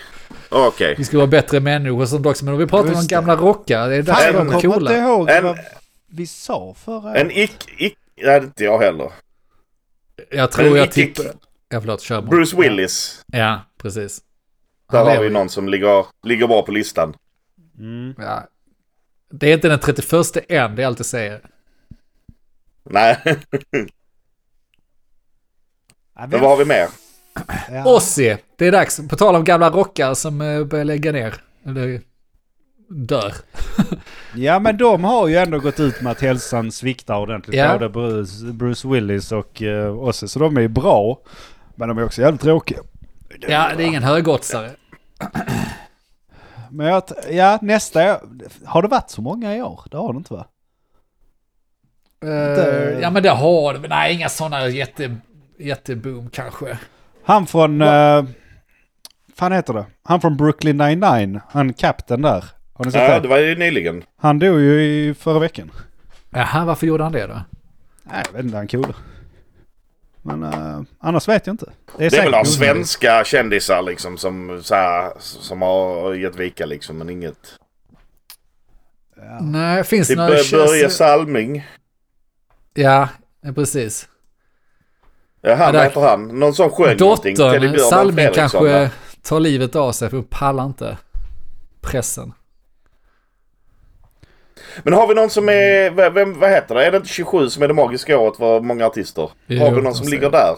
Speaker 4: Okej.
Speaker 2: Vi ska vara bättre människor och sånt också. Men om vi pratar om de gamla rockare, det är dags för
Speaker 3: jag
Speaker 2: dem att
Speaker 3: kommer inte
Speaker 2: coola.
Speaker 3: ihåg
Speaker 4: En-
Speaker 3: vad vi sa förra
Speaker 4: En ick... ick nej, inte jag heller.
Speaker 2: Jag tror jag tippar... Ja, förlåt, kör bara.
Speaker 4: Bruce Willis.
Speaker 2: Ja, precis.
Speaker 4: Där
Speaker 2: Han
Speaker 4: har vi någon som ligger, ligger bra på listan.
Speaker 3: Mm.
Speaker 2: Ja. Det är inte den 31 än, det är allt jag säger.
Speaker 4: Nej,
Speaker 3: Ja,
Speaker 4: men vad har vi mer?
Speaker 3: Ja.
Speaker 2: Ozzy, det är dags. På tal om gamla rockare som eh, börjar lägga ner. Eller dör.
Speaker 3: Ja men de har ju ändå gått ut med att hälsan sviktar ordentligt.
Speaker 2: Ja.
Speaker 3: Både Bruce, Bruce Willis och uh, Ozzy. Så de är ju bra. Men de är också jävligt tråkiga.
Speaker 2: Ja, det är ingen högoddsare.
Speaker 3: Men jag, ja nästa år. Har det varit så många i år? Det har det inte va?
Speaker 2: Eh, ja, men det har det. Nej, inga sådana jätte, jätteboom kanske.
Speaker 3: Han från... Uh, fan heter det? Han från Brooklyn 99. Han kapten där. Har ni sett
Speaker 4: Ja,
Speaker 3: det?
Speaker 4: det var ju nyligen.
Speaker 3: Han dog ju i förra veckan.
Speaker 2: Jaha, varför gjorde han det då?
Speaker 3: Nej jag vet inte, han cool. Men uh, annars vet jag inte.
Speaker 4: Det är
Speaker 3: säkert
Speaker 4: väl av
Speaker 3: onödigt.
Speaker 4: svenska kändisar liksom som, så här, som har gett vika liksom, men inget.
Speaker 3: Ja.
Speaker 2: Nej, finns det
Speaker 4: Typ
Speaker 2: några...
Speaker 4: Bö- Börje Salming.
Speaker 2: Ja, precis.
Speaker 4: Ja, han, vad heter han? Någon som sjöng någonting.
Speaker 2: Dottern,
Speaker 4: Björn
Speaker 2: Salming kanske tar livet av sig för hon pallar inte pressen.
Speaker 4: Men har vi någon som är, vem- vad heter det? Är det inte 27 som är det magiska året för många artister?
Speaker 2: Jo,
Speaker 4: har vi någon som
Speaker 2: ser.
Speaker 4: ligger där?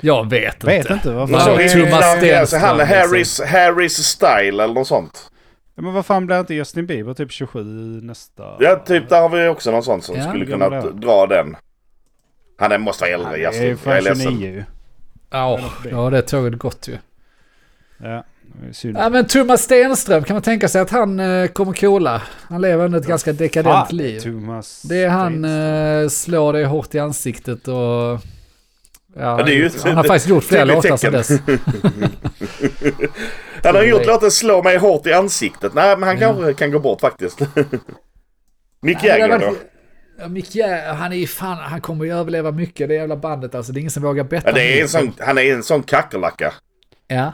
Speaker 2: Jag vet,
Speaker 3: Vet
Speaker 2: inte.
Speaker 3: inte. Vad
Speaker 4: Någon
Speaker 3: fan,
Speaker 4: som
Speaker 2: Nej,
Speaker 4: är-
Speaker 2: Thomas
Speaker 4: alltså,
Speaker 2: Stenström,
Speaker 4: Han är
Speaker 2: liksom.
Speaker 4: Harrys, Harrys style eller något sånt.
Speaker 3: Ja, men vad fan blir inte Justin Bieber typ 27 nästa?
Speaker 4: Ja, typ där har vi också någon sån som
Speaker 2: Ja,
Speaker 4: skulle kunna
Speaker 3: han?
Speaker 4: dra den. Han är, måste vara äldre,
Speaker 3: Han
Speaker 4: Justin.
Speaker 3: ju
Speaker 4: Jag
Speaker 3: fan
Speaker 4: är ledsen.
Speaker 3: 29 ju.
Speaker 2: Ja, ja, det tåget gått ju.
Speaker 3: Ja, det.
Speaker 2: Ja, men Thomas Stenström, kan man tänka sig att han eh, kommer coola? Han lever ändå ett ganska dekadent
Speaker 3: Fan,
Speaker 2: liv.
Speaker 3: Thomas
Speaker 2: Det är han eh, slår dig hårt i ansiktet och... Ja,
Speaker 4: det är ju-
Speaker 2: han har faktiskt gjort flera låtar sedan dess.
Speaker 4: Han har gjort låten Slå mig hårt i ansiktet. Nej, men han
Speaker 2: Ja.
Speaker 4: kanske kan gå bort faktiskt. Mick Jagger då?
Speaker 2: Ja, Mick Jagger, han är ju fan, han kommer ju överleva mycket det jävla bandet alltså. Det är ingen som vågar betta
Speaker 4: Ja, det är en sån, han är en sån kackerlacka.
Speaker 2: Ja.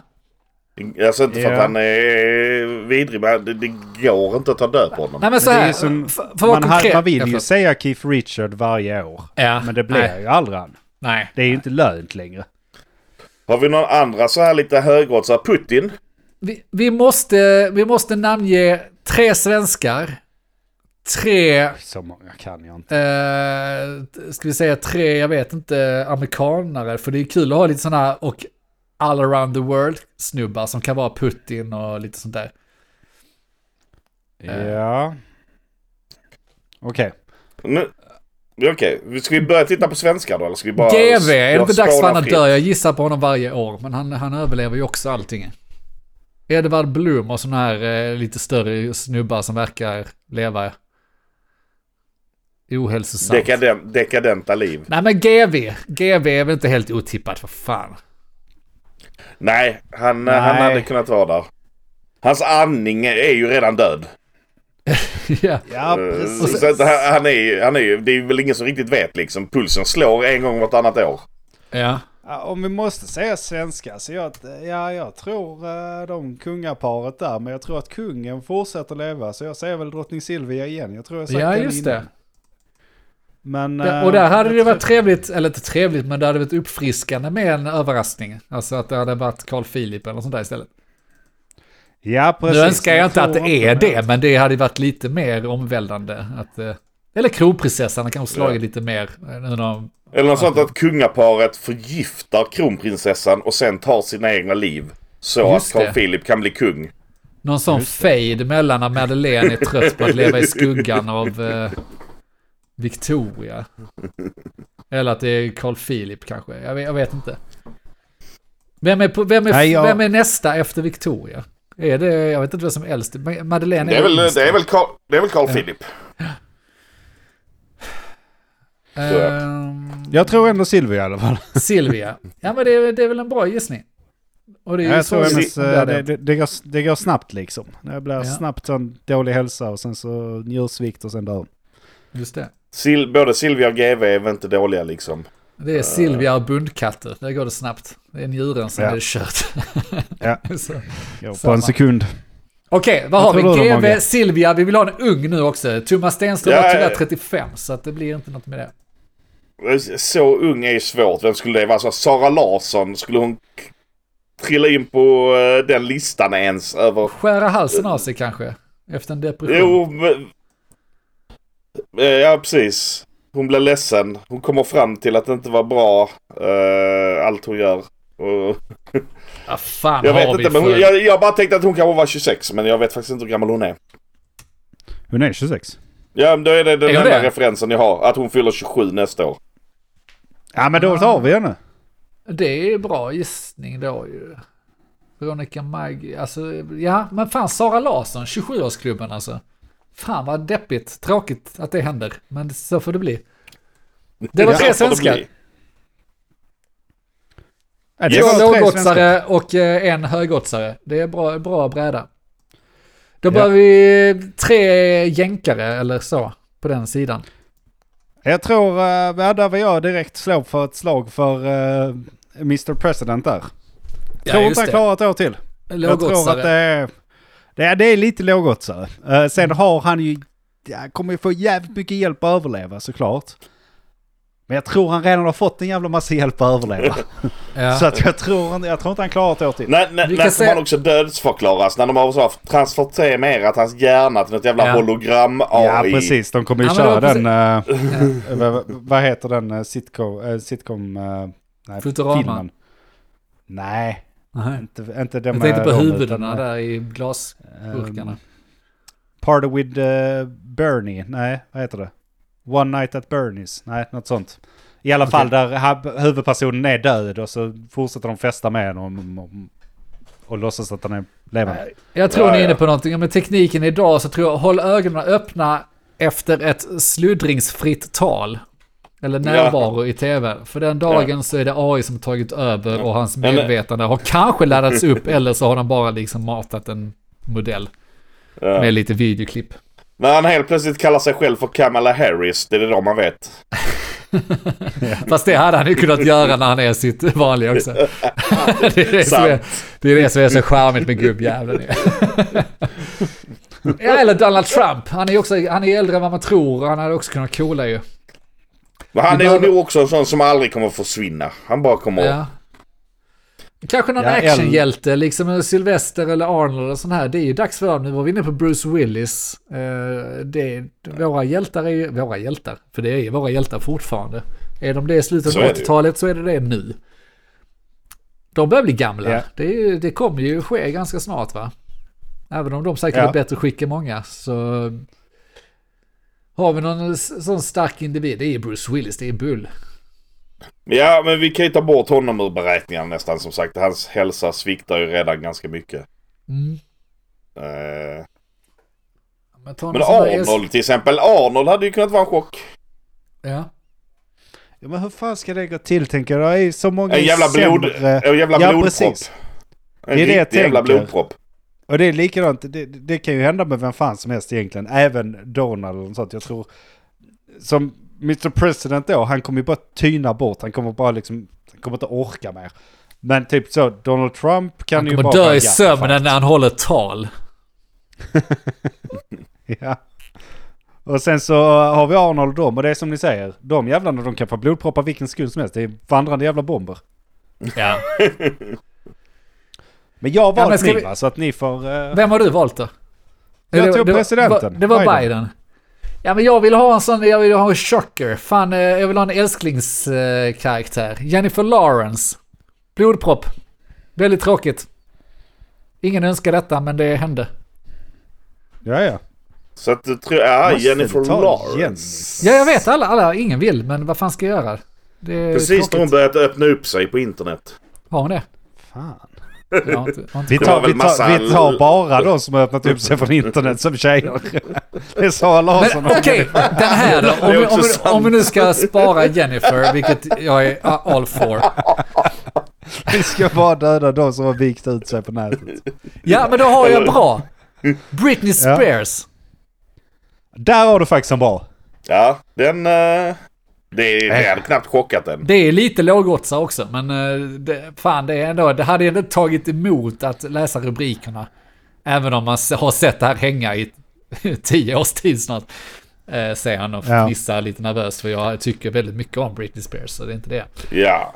Speaker 4: Alltså inte för
Speaker 3: Ja.
Speaker 4: att han är vidrig, men det, det går inte att ta död på honom.
Speaker 2: Nej men så här,
Speaker 3: som-
Speaker 2: för, för
Speaker 3: Man, har-
Speaker 2: konkret.
Speaker 3: man vill ju säga Keith Richard varje år.
Speaker 2: Ja,
Speaker 3: Men det blir
Speaker 2: nej,
Speaker 3: ju aldrig han.
Speaker 2: Nej.
Speaker 3: Det är ju inte lönt längre.
Speaker 4: Har vi någon andra så här lite högoddsare? Putin?
Speaker 2: Vi, vi, måste, vi måste namnge tre svenskar. Tre,
Speaker 3: Så många kan jag inte.
Speaker 2: eh, ska vi säga tre, jag vet inte, amerikanare. För det är kul att ha lite sådana och all around the world snubbar som kan vara Putin och lite sånt där. Eh.
Speaker 3: Ja. Okej.
Speaker 4: Nu- Okej, ska vi börja titta på svenskar då? Eller ska vi bara...
Speaker 2: GV, är det
Speaker 4: jag
Speaker 2: inte dags för han att dö? Jag gissar på honom varje år, men han, han överlever ju också allting. Edvard Blom och sådana här eh, lite större snubbar som verkar leva ohälsosamt.
Speaker 4: Dekadent, dekadenta liv.
Speaker 2: Nej men GV, GV är väl inte helt otippat för fan.
Speaker 4: Nej, han,
Speaker 3: Nej.
Speaker 4: han hade kunnat vara där. Hans andning är ju redan död.
Speaker 2: ja.
Speaker 3: Ja,
Speaker 4: Eh,
Speaker 3: precis.
Speaker 4: Så han, han är ju, han är ju, det är väl ingen som riktigt vet liksom. Pulsen slår en gång vartannat år.
Speaker 2: ja.
Speaker 3: Ja, om vi måste säga svenska så jag, ja, jag tror uh, de kungaparet där. Men jag tror att kungen fortsätter leva. Så jag säger väl drottning Silvia igen. Jag tror jag sagt
Speaker 2: Ja, just
Speaker 3: innan.
Speaker 2: det.
Speaker 3: Men,
Speaker 2: Ja,
Speaker 3: eh,
Speaker 2: Och där hade
Speaker 3: jag
Speaker 2: det varit trevligt, eller inte trevligt, men det hade varit uppfriskande med en överraskning. Alltså att det hade varit Carl Philip eller sånt där istället.
Speaker 3: Ja, precis.
Speaker 2: nu önskar jag inte att det är
Speaker 3: inte,
Speaker 2: det, men det hade varit lite mer omvälvande. Att, eh, eller kronprinsessan kanske slagit lite mer. eh, Nu när de
Speaker 4: Eller något sånt att kungaparet förgiftar kronprinsessan och sen tar sina egna liv. Så
Speaker 2: Just
Speaker 4: att Carl
Speaker 2: det.
Speaker 4: Philip kan bli kung.
Speaker 2: Någon sån fade mellan när Madeleine är trött på att leva i skuggan av eh, Victoria. Eller att det är Carl Philip kanske. Jag vet, jag vet inte. Vem är, på, vem, är,
Speaker 3: Nej, jag-
Speaker 2: vem är nästa efter Victoria? Är det, jag vet inte vem som är äldst. Ma- Madeleine
Speaker 4: Det är väl, det är väl Carl, det är väl Carl Philip.
Speaker 2: Ehm,
Speaker 3: Jag tror ändå Silvia i alla fall.
Speaker 2: Silvia. Ja men det är, det är väl en bra gissning. Och det är ju
Speaker 3: Jag tror hennes,
Speaker 2: det
Speaker 3: eh,
Speaker 2: det.
Speaker 3: det, det, går, det går snabbt liksom. Det blir
Speaker 2: Ja.
Speaker 3: snabbt sån dålig hälsa och sen så njursvikt och sen dör.
Speaker 2: Just det.
Speaker 4: Sil, både Silvia och GV är väl inte dåliga liksom.
Speaker 2: Det är Silvia och bundkatter. Där går det snabbt. Det är njuren som
Speaker 3: Ja.
Speaker 2: är kört.
Speaker 3: Ja. På
Speaker 2: Samma.
Speaker 3: en sekund.
Speaker 2: Okej, vad har vi? GV? Silvia, vi vill ha en ung nu också. Thomas Stenström
Speaker 4: Ja,
Speaker 2: var tyvärr
Speaker 4: ja.
Speaker 2: 35, så att det blir inte något med det.
Speaker 4: Så ung är ju svårt. Vem skulle det vara? Så Sara Larsson, skulle hon trilla in på eh, den listan ens över...
Speaker 2: Skära halsen av sig kanske, efter en depression.
Speaker 4: Jo, men... Eh, Ja, precis. Hon blir ledsen. Hon kommer fram till att det inte var bra, eh, allt hon gör. Och,
Speaker 2: Ja, fan
Speaker 4: jag vet inte, men
Speaker 2: för...
Speaker 4: hon, jag, jag bara tänkte att hon kanske var 26, men jag vet faktiskt inte hur gammal hon är.
Speaker 3: Hon är 26.
Speaker 4: Ja, men då är det den
Speaker 2: Är
Speaker 4: enda
Speaker 2: det?
Speaker 4: referensen jag har. Att hon fyller 27 nästa år.
Speaker 3: Ja men då tar vi henne.
Speaker 2: Det är bra gissning då ju. Veronica Maggi, alltså ja, men fan Sara Larsson, 27-årsklubben alltså. Fan vad deppigt, tråkigt att det händer, men så får det bli. Det var
Speaker 4: Ja,
Speaker 2: tre svenskar.
Speaker 3: Ja, det
Speaker 2: Två
Speaker 3: var
Speaker 2: lågoddsare och eh, en högoddsare. Det är bra, bra bräda. Då
Speaker 3: Ja.
Speaker 2: behöver vi tre jänkare eller så på den sidan.
Speaker 3: Jag tror, uh, ja, där var jag direkt slå för ett slag för uh, Mr President där. tror inte han klarar ett år till. Jag tror att det
Speaker 2: Lågoddsare.
Speaker 3: är, det är, det är lite lågoddsare. Uh, sen har han ju, ja, kommer ju få jävligt mycket hjälp att överleva såklart. Men jag tror han redan har fått en jävla massa hjälp att överleva.
Speaker 2: Ja.
Speaker 3: Så att jag tror, jag tror inte han klarar ett år till.
Speaker 4: När, när,
Speaker 2: Vi
Speaker 4: när
Speaker 2: se-
Speaker 4: han också dödsförklaras? När de har så transformerat hans hjärna till något jävla
Speaker 2: Ja.
Speaker 4: hologram-AI.
Speaker 3: Ja precis, de kommer ju
Speaker 2: Ja,
Speaker 3: köra den, uh, vad, vad heter den uh, sitcom, uh, sitcom uh, nej,
Speaker 2: Futurama.
Speaker 3: filmen? Nej,
Speaker 2: Nej.
Speaker 3: inte, inte den
Speaker 2: Jag tänkte på huvudena
Speaker 3: utan,
Speaker 2: där i glasburkarna.
Speaker 3: um, Party with uh, Bernie, nej vad heter det? One Night at Bernie's, nej något sånt. I alla fall där huvudpersonen är död och så fortsätter de festa med honom och, och låtsas att han är levande.
Speaker 2: Jag tror
Speaker 4: Ja,
Speaker 2: ni är inne
Speaker 4: ja.
Speaker 2: på någonting. Med tekniken idag så tror jag, håll ögonen öppna efter ett sluddringsfritt tal. Eller närvaro i tv. För den dagen så är det AI som tagit över och hans medvetande har kanske laddats upp eller så har de bara liksom matat en modell
Speaker 4: Ja.
Speaker 2: med lite videoklipp.
Speaker 4: När han helt plötsligt kallar sig själv för Kamala Harris, det är det då man vet.
Speaker 2: Fast det hade han ju kunnat göra när han är sitt vanliga också. det, är det, är, det är det som är så charmigt med gubbjäveln. ja, eller Donald Trump. Han är ju också han är äldre än vad man tror och han hade också kunnat coola ju.
Speaker 4: Men han är
Speaker 2: behöver-
Speaker 4: nog också en sån som aldrig kommer att försvinna. Han bara kommer
Speaker 2: Ja. Kanske någon
Speaker 3: Ja, eller-
Speaker 2: actionhjälte, liksom en Sylvester eller Arnold och sån här. Det är ju dags för dem. Nu var vi inne på Bruce Willis. Eh, det, våra hjältar är ju, våra hjältar, för det är ju våra hjältar fortfarande. Är de det i slutet av
Speaker 4: är det ju.
Speaker 2: 80-talet så är det det nu. De börjar bli gamla.
Speaker 3: Ja.
Speaker 2: Det, är det kommer ju ske ganska snart va? Även om de säkert
Speaker 3: Ja.
Speaker 2: är bättre skick än många så har vi någon sån stark individ. Det är Bruce Willis, det är Bull.
Speaker 4: Ja, men vi kan ju ta bort honom ur beräkningarna nästan. Som sagt, hans hälsa sviktar ju redan ganska mycket.
Speaker 2: Mm.
Speaker 4: Eh,
Speaker 2: Men,
Speaker 4: men Arnold till exempel. Arnold hade ju kunnat vara en chock.
Speaker 2: Ja.
Speaker 3: Ja, men hur fan ska det gå till tänker jag? Det är så många
Speaker 4: En jävla blod...
Speaker 3: sämre-
Speaker 4: En jävla
Speaker 3: Ja,
Speaker 4: blodpropp.
Speaker 3: precis.
Speaker 4: En
Speaker 3: Det är det jag
Speaker 4: jävla
Speaker 3: tänker.
Speaker 4: blodpropp.
Speaker 3: Och det är likadant, det, det kan ju hända med vem fan som helst egentligen. Även Donald och sånt. Jag tror, som Mr President då, han kommer ju bara tyna bort. Han kommer bara liksom, han kommer inte orka mer. Men typ så, Donald Trump kan
Speaker 2: Han
Speaker 3: ju
Speaker 2: kommer
Speaker 3: bara...
Speaker 2: dö
Speaker 3: vara
Speaker 2: i
Speaker 3: hjärtinfarkt.
Speaker 2: sömnen när han håller tal.
Speaker 3: Ja. Och sen så har vi Arnold och dem och det är som ni säger. De jävlarna de kan få blodproppar vilken sekund som helst. Det är vandrande jävla bomber.
Speaker 2: Ja.
Speaker 3: Men jag har
Speaker 2: Ja,
Speaker 3: valt
Speaker 2: ska
Speaker 3: min
Speaker 2: vi-
Speaker 3: va, så att ni får... eh,
Speaker 2: Vem har du valt då?
Speaker 3: Jag
Speaker 2: Det-
Speaker 3: tog
Speaker 2: det var-
Speaker 3: presidenten.
Speaker 2: Det var
Speaker 3: Biden.
Speaker 2: Biden. Ja men jag vill ha en sån, jag vill ha en chocker. Fan, eh, jag vill ha en älsklingskaraktär. Jennifer Lawrence. Blodpropp. Väldigt tråkigt. Ingen önskar detta men det hände.
Speaker 3: Ja, ja.
Speaker 4: Så att du tror... Ja,
Speaker 3: Måste
Speaker 4: Jennifer Lawrence.
Speaker 3: Jens?
Speaker 2: Ja jag vet alla, alla, ingen vill men vad fan ska jag göra?
Speaker 4: Precis när hon börjat öppna upp sig på internet.
Speaker 2: Har hon det?
Speaker 3: Fan.
Speaker 2: Inte,
Speaker 3: Vi tar, vi, tar,
Speaker 4: massa-
Speaker 3: vi tar bara de som har öppnat upp sig från internet som tjejer. Det är Sara Larsson.
Speaker 2: Okej, den här då. Om, vi- om, vi- om vi nu ska spara Jennifer, vilket jag är all for.
Speaker 3: Vi ska bara döda de som har vikt ut sig på nätet.
Speaker 2: Ja, men då har jag bra. Britney Spears.
Speaker 3: Där har du faktiskt en bra.
Speaker 4: Ja, den... eh, det, det hade knappt chockat den.
Speaker 2: Det är lite lågoddsare också, men eh, det, fan det är ändå, det hade ändå tagit emot att läsa rubrikerna. Även om man har sett det här hänga i tio års tid snart. Eh, säger han och
Speaker 3: Ja.
Speaker 2: fnissar lite nervöst för jag tycker väldigt mycket om Britney Spears, så det är inte det.
Speaker 4: Ja.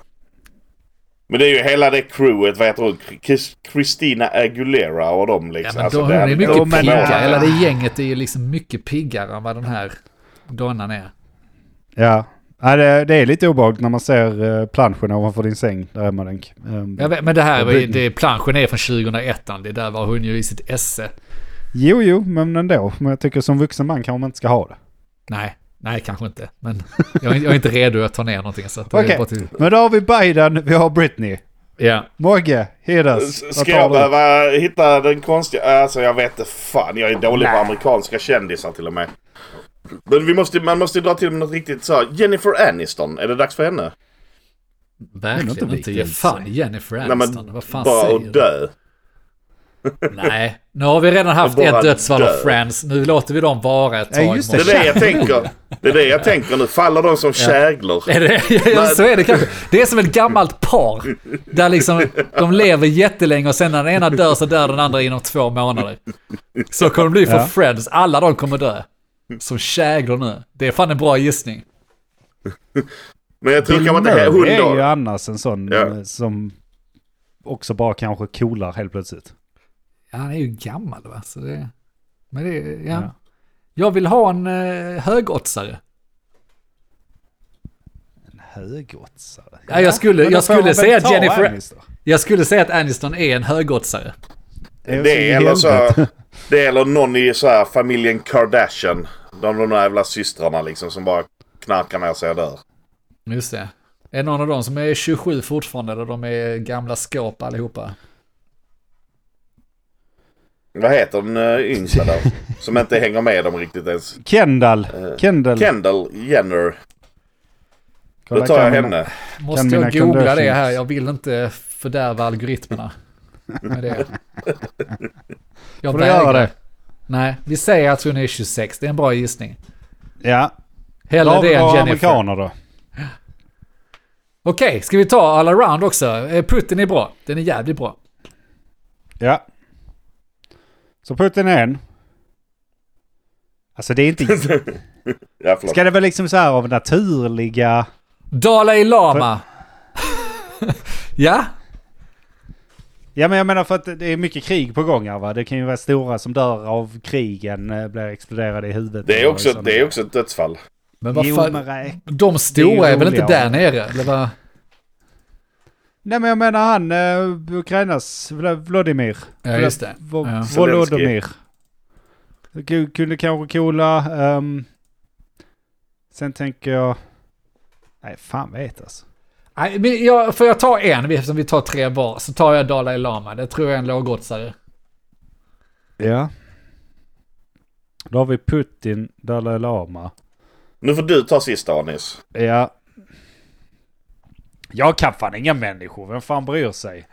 Speaker 4: Men det är ju hela det crewet, vad heter hon? Chris- Christina Aguilera och
Speaker 2: Ja,
Speaker 4: liksom.
Speaker 2: men
Speaker 4: Alltså,
Speaker 2: hon är mycket piggare,
Speaker 3: Ja.
Speaker 2: hela det gänget är ju liksom mycket piggare än vad den här donnan är.
Speaker 3: Ja. Ja, det, det är lite obehagligt när man ser uh, planschen ovanför din säng där hemma Denk. Um,
Speaker 2: Jag vet, men det här, det, planschen är från 2001, det där var hon ju i sitt esse.
Speaker 3: Jo, jo, men ändå. Men jag tycker som vuxen man kanske man inte ska ha det.
Speaker 2: Nej, nej kanske inte. Men jag, är- jag är inte redo att ta ner någonting. Så är bara till,
Speaker 3: Men då har vi Biden, vi har Britney.
Speaker 2: ja.
Speaker 3: Mogge, Hedas.
Speaker 4: S- Ska jag behöva hitta den konstiga... Alltså jag vet inte fan. Jag är dålig på amerikanska kändisar till och med. Men vi måste, man måste dra till med något riktigt så. Jennifer Aniston. Är det dags för henne?
Speaker 2: Verkligen
Speaker 3: inte
Speaker 2: inte. Ge fan. Jennifer
Speaker 4: Nej
Speaker 2: Aniston.
Speaker 4: men
Speaker 2: Vad fan
Speaker 4: bara
Speaker 2: säger
Speaker 4: att
Speaker 2: du?
Speaker 4: dö.
Speaker 2: Nej, nu har vi redan haft ett dödsfall
Speaker 4: dö.
Speaker 2: av Friends. Nu låter vi dem vara ett
Speaker 3: Ja,
Speaker 2: tag.
Speaker 3: just
Speaker 4: Det är det jag tänker. Det är det jag tänker. Nu faller de som käglor.
Speaker 2: Är det, ja, så är det kanske. Det är som ett gammalt par. Där liksom de lever jättelänge och sen när den ena dör så dör den andra inom två månader. Så kommer det bli för
Speaker 3: Ja.
Speaker 2: Friends. Alla de kommer dö. Som käglor nu. Det är fan en bra gissning.
Speaker 4: Men jag tror
Speaker 3: Bill
Speaker 4: kanske inte hon
Speaker 3: Murray är ju annars en sån
Speaker 4: Ja.
Speaker 3: eh, som också bara kanske coolar helt plötsligt.
Speaker 2: Ja, han är ju gammal va? Så det, men det, ja.
Speaker 3: Ja.
Speaker 2: Jag vill ha en eh, högoddsare.
Speaker 3: En högoddsare.
Speaker 2: Ja, jag skulle- jag skulle säga att Jennifer-
Speaker 3: Aniston.
Speaker 2: Jag skulle säga att Aniston är en högoddsare.
Speaker 4: Det är eller så... Det är eller någon i så här familjen Kardashian. De de där jävla systrarna liksom som bara knarkar ner sig och dör.
Speaker 2: Just det. Är någon av dem som är 27 fortfarande eller de är gamla skåp allihopa?
Speaker 4: Vad heter den uh, yngsta där? som inte hänger med dem riktigt ens.
Speaker 3: Kendall.
Speaker 4: Eh,
Speaker 3: Kendall.
Speaker 4: Kendall Jenner.
Speaker 3: Kolla,
Speaker 4: Då tar jag henne.
Speaker 2: Måste
Speaker 3: Kan
Speaker 2: jag googla det här? Jag vill inte fördärva algoritmerna. Med det. Jag
Speaker 3: Får du göra det?
Speaker 2: Nej, vi säger att hon är 26. Det är en bra gissning.
Speaker 3: Ja.
Speaker 2: Hellre det än Jennifer.
Speaker 3: amerikaner då.
Speaker 2: Okej, ska vi ta all around också? Eh, Putin är bra. Den är jävligt bra.
Speaker 3: Ja. Så Putin är en. Alltså det är inte...
Speaker 4: Ja.
Speaker 3: Ska det väl liksom så här av naturliga...
Speaker 2: Dalai Lama. ja,
Speaker 3: Ja men jag menar för att det är mycket krig på gång här va. Det kan ju vara stora som dör av krigen, eh, blir exploderade i huvudet.
Speaker 4: Det är, också, det är också ett dödsfall.
Speaker 2: men vad fan. De stora
Speaker 3: är
Speaker 2: väl inte där nere? Eller vad?
Speaker 3: Nej men jag menar han, uh, Ukrainas Vla- Vladimir.
Speaker 2: Ja, just det. Ja.
Speaker 3: Vo- Volodymyr. Ku- Kunde kanske coola. ehm, sen tänker jag... Nej fan vet alltså.
Speaker 2: Nej, jag, får jag ta en, eftersom vi tar tre var, så tar jag Dalai Lama. Det tror jag är en lågoddsare.
Speaker 3: Ja. Då har vi Putin, Dalai Lama.
Speaker 4: Nu får du ta sista Anis.
Speaker 3: Ja. Jag kan fan inga människor, vem fan bryr sig?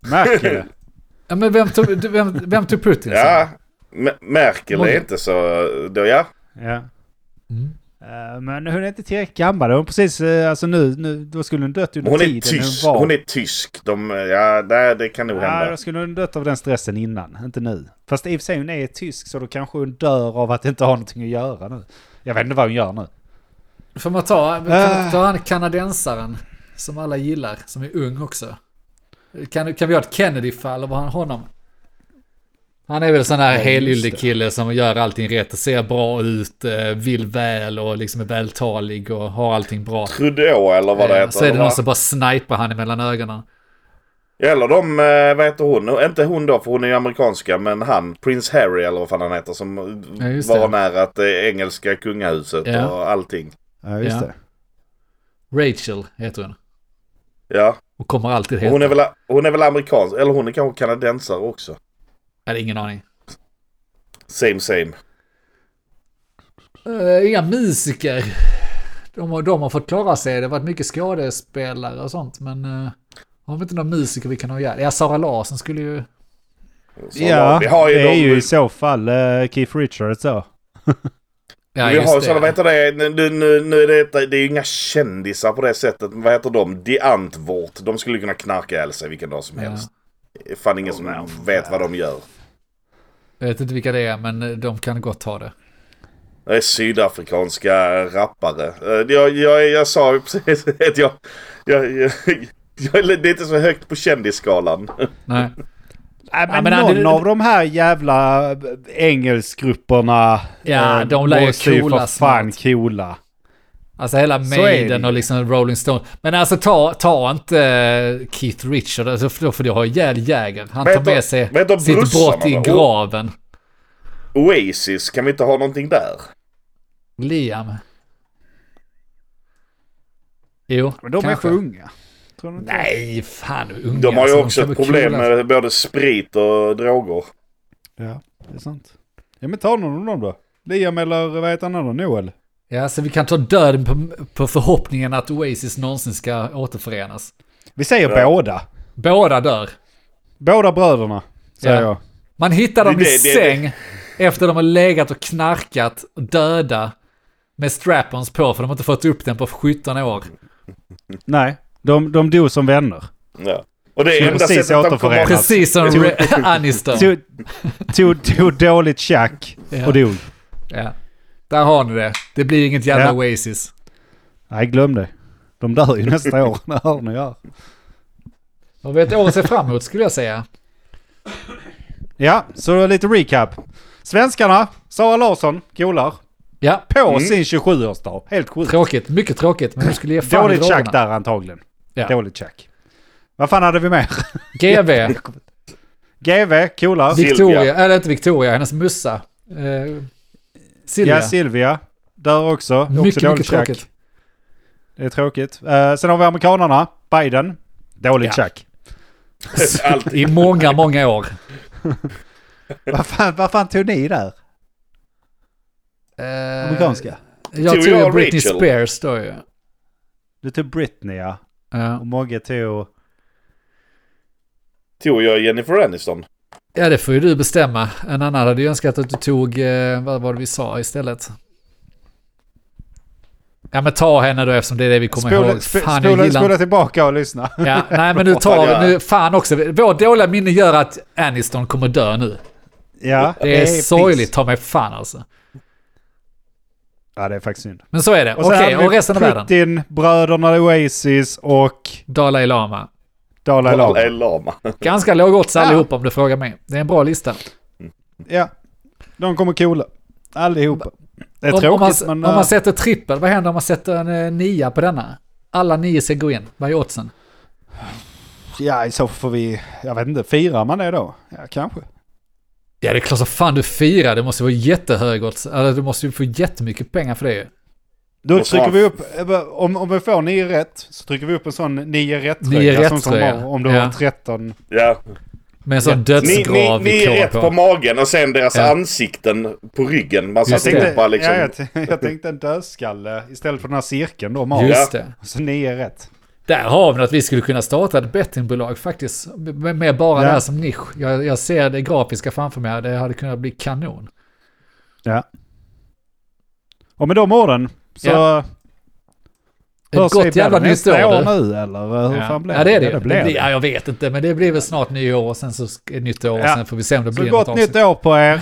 Speaker 3: Det.
Speaker 2: Ja, men vem tog, vem, vem tog Putin?
Speaker 4: Ja, M- Merkel är inte så... Då, ja.
Speaker 3: Ja.
Speaker 2: Mm.
Speaker 3: Eh, men hon är inte tillräckligt gammal. Hon precis, eh, alltså nu, nu, då skulle hon dött under
Speaker 4: Hon är
Speaker 3: tiden
Speaker 4: tysk.
Speaker 3: hon var.
Speaker 4: Hon är tysk. De, ja, det, det kan nog
Speaker 3: Ja,
Speaker 4: hända.
Speaker 3: då skulle hon dött av den stressen innan, inte nu. Fast i och för sig hon är tysk så då kanske hon dör av att inte ha någonting att göra nu. Jag vet inte vad hon gör nu.
Speaker 2: Får man ta,
Speaker 3: Äh.
Speaker 2: man ta han kanadensaren som alla gillar, som är ung också? Kan, kan vi ha ett Kennedy-fall av han- honom? Han är väl sån här
Speaker 3: Ja,
Speaker 2: helylle kille som gör allting rätt och ser bra ut, eh, vill väl och liksom är vältalig och har allting bra.
Speaker 4: Trudeau eller vad det
Speaker 2: Eh,
Speaker 4: heter.
Speaker 2: Så är det någon som bara sniper han emellan ögonen.
Speaker 4: Eller de, eh, vad heter hon? Inte hon då, för hon är ju amerikanska, men han, Prince Harry eller vad fan han heter, som
Speaker 2: Ja,
Speaker 4: var
Speaker 2: det.
Speaker 4: nära att det engelska kungahuset
Speaker 2: Ja.
Speaker 4: och allting.
Speaker 3: Ja, just
Speaker 2: Ja.
Speaker 3: det.
Speaker 2: Rachel heter hon.
Speaker 4: Ja,
Speaker 2: Och kommer alltid
Speaker 4: och
Speaker 2: heta.
Speaker 4: hon är, väl, hon är väl amerikansk, eller hon är kanske kanadensare också.
Speaker 2: Jag hade ingen aning.
Speaker 4: Same same.
Speaker 2: Uh, inga musiker. De har, de har fått klara sig. Det har varit mycket skådespelare och sånt. Men uh, har vi inte några musiker vi kan ha ihjäl? Ja, Sara Larsson skulle ju...
Speaker 4: Så
Speaker 3: Ja,
Speaker 4: vi har ju
Speaker 3: det är
Speaker 4: de,
Speaker 3: ju i så fall uh, Keith Richards då.
Speaker 2: Ja,
Speaker 4: vi har sådana, vad heter det, nu, nu, nu är det, det är ju inga kändisar på det sättet. Vad heter de? Die Antwoord. De skulle kunna knarka ihjäl sig vilken dag som
Speaker 2: Ja.
Speaker 4: helst. Är fan ingen som vet vad de gör.
Speaker 2: Jag vet inte vilka det är, men eh, de kan gott ha det.
Speaker 4: Det är sydafrikanska rappare. Eh, Jag, jag, jag sa ju precis att jag, jag, jag, jag är inte så högt på kändisskalan.
Speaker 2: Nej.
Speaker 3: Nej, men,
Speaker 2: men
Speaker 3: någon
Speaker 2: det-
Speaker 3: av de här jävla engelskgrupperna
Speaker 2: Ja,
Speaker 3: eh,
Speaker 2: de lär ju
Speaker 3: för fan coola.
Speaker 2: Alltså hela Maiden och liksom Rolling Stone. Men alltså ta, ta inte eh, Keith Richard, alltså, för då får du ha ihjäl Jäger. Han tar med sig
Speaker 4: heter
Speaker 2: sitt brott i
Speaker 4: då?
Speaker 2: graven.
Speaker 4: Oasis, kan vi inte ha någonting där?
Speaker 2: Liam. Jo,
Speaker 3: Men de
Speaker 2: kanske.
Speaker 3: är för unga. Tror du inte?
Speaker 2: Nej, fan unga.
Speaker 4: De har ju
Speaker 2: alltså,
Speaker 4: också ett problem
Speaker 2: coola.
Speaker 4: med både sprit och droger.
Speaker 3: Ja, det är sant. Ja men ta någon av dem då. Liam eller vad heter han andra? Noel?
Speaker 2: Ja, så vi kan ta döden på, på förhoppningen att Oasis någonsin ska återförenas.
Speaker 3: Vi säger
Speaker 4: Ja.
Speaker 3: båda.
Speaker 2: Båda dör.
Speaker 3: Båda bröderna, säger
Speaker 2: Ja.
Speaker 3: jag.
Speaker 2: Man hittar dem
Speaker 4: Det-
Speaker 2: i
Speaker 4: det- det-
Speaker 2: säng efter de har legat och knarkat och döda med strap-ons på för de har inte fått upp den på 17 år.
Speaker 3: Nej, de, de dog som vänner.
Speaker 4: Ja. Och det är enda
Speaker 3: precis
Speaker 4: sättet de kommer...
Speaker 3: återförenas.
Speaker 2: Precis som Aniston.
Speaker 3: Tog, tog, tog dåligt tjack
Speaker 2: Ja.
Speaker 3: och dog.
Speaker 2: Ja. Där har ni det. Det blir inget jävla
Speaker 3: Ja.
Speaker 2: Oasis.
Speaker 3: Nej, glöm det. De dör ju nästa år. Det hör ni här.
Speaker 2: Har ett år att se fram emot skulle jag säga.
Speaker 3: Ja, så lite recap. Svenskarna, Sara Larsson, kolar.
Speaker 2: Ja,
Speaker 3: På
Speaker 4: Mm.
Speaker 3: sin 27-årsdag. Helt sjukt.
Speaker 2: tråkigt. Mycket tråkigt. Men du skulle ge fan i
Speaker 3: Dåligt tjack där antagligen.
Speaker 2: Ja.
Speaker 3: Dåligt tjack. Vad fan hade vi mer?
Speaker 2: GV.
Speaker 3: GV, kolar.
Speaker 2: Victoria. Eller inte Victoria, hennes mussa. Eh, Silvia.
Speaker 3: Ja, Silvia. Där också. också
Speaker 2: mycket, mycket
Speaker 3: tjack.
Speaker 2: tråkigt.
Speaker 3: Det är tråkigt. Eh, sen har vi amerikanarna. Biden. Dåligt
Speaker 2: Ja.
Speaker 3: tjack.
Speaker 2: I många, många år.
Speaker 3: vad, fan, vad fan tog ni där?
Speaker 2: Eh,
Speaker 3: Amerikanska?
Speaker 2: Jag
Speaker 4: Tog
Speaker 2: tror
Speaker 4: jag
Speaker 2: Britney
Speaker 4: Rachel?
Speaker 2: Spears då ju.
Speaker 3: Du tog Britney ja.
Speaker 2: Ja.
Speaker 3: Och Mogge tog...
Speaker 4: Tog jag Jennifer Aniston?
Speaker 2: Ja, det får ju du bestämma. En annan hade ju önskat att du tog, eh, vad var det vi sa istället? Ja men ta henne då eftersom det är det vi kommer
Speaker 3: Spola,
Speaker 2: ihåg. Fan,
Speaker 3: spola, spola tillbaka och lyssna.
Speaker 2: Ja, nej men nu tar vi, nu, fan också, vårt dåliga minne gör att Aniston kommer dö nu.
Speaker 3: Ja,
Speaker 2: Det är
Speaker 3: piss.
Speaker 2: sorgligt, ta mig fan alltså.
Speaker 3: Ja, det är faktiskt synd.
Speaker 2: Men så är det, okej,
Speaker 3: vi
Speaker 2: och resten av världen?
Speaker 3: Putin, bröderna Oasis och
Speaker 2: Dalai Lama.
Speaker 3: Dalai Lama.
Speaker 4: Dalai Lama.
Speaker 2: Ganska låg odds
Speaker 3: Ja.
Speaker 2: allihopa om du frågar mig. Det är en bra lista.
Speaker 3: Ja, de kommer coola. Allihopa. Det är
Speaker 2: Om, om, man,
Speaker 3: tråkigt men...
Speaker 2: om
Speaker 3: eh,
Speaker 2: man sätter trippel, vad händer om man sätter en eh, nia på denna? Alla nio ska gå in. Vad är oddsen?
Speaker 3: Ja, i så får vi... Jag vet inte, firar man det då? Ja, kanske.
Speaker 2: Ja, det är klart som fan du firar. Det måste vara jättehög odds. Eller du måste ju få jättemycket pengar för det ju.
Speaker 3: Då trycker vi upp, eh, om, om vi får nio rätt, så trycker vi upp en sån nio rätt
Speaker 2: Nio
Speaker 3: tröja, som
Speaker 2: rätt-tröja,
Speaker 3: kommer Om du
Speaker 2: ja.
Speaker 3: har 13.
Speaker 4: Ja.
Speaker 2: Med en sån
Speaker 3: Ja.
Speaker 4: Ni,
Speaker 2: dödsgrav
Speaker 4: ni, ni
Speaker 2: i
Speaker 4: är rätt på magen och sen deras
Speaker 2: Ja.
Speaker 4: ansikten på ryggen. Man satt ihop bara liksom.
Speaker 3: ja, jag, t- jag tänkte en dödskalle istället för den här cirkeln då, mage.
Speaker 2: Just det.
Speaker 3: Så nio rätt.
Speaker 2: Där har vi att vi skulle kunna starta ett bettingbolag faktiskt. Med, med bara
Speaker 3: Ja.
Speaker 2: det här som nisch. Jag, jag ser det grafiska framför mig. Det hade kunnat bli kanon.
Speaker 3: Ja. Och med de orden så
Speaker 2: Ja. Ett
Speaker 3: hörs
Speaker 2: gott jävla nytt år.
Speaker 3: år
Speaker 2: du.
Speaker 3: nu eller hur
Speaker 2: Ja.
Speaker 3: fan blir
Speaker 2: ja, det är det.
Speaker 3: Ja,
Speaker 2: det
Speaker 3: blir
Speaker 2: blir, ja, jag vet inte, men det blir väl snart nyår och sen så är det nytt år och
Speaker 3: Ja.
Speaker 2: sen får vi se om det
Speaker 3: Så
Speaker 2: blir
Speaker 3: gott
Speaker 2: något
Speaker 3: nytt
Speaker 2: avsnitt.
Speaker 3: år på er.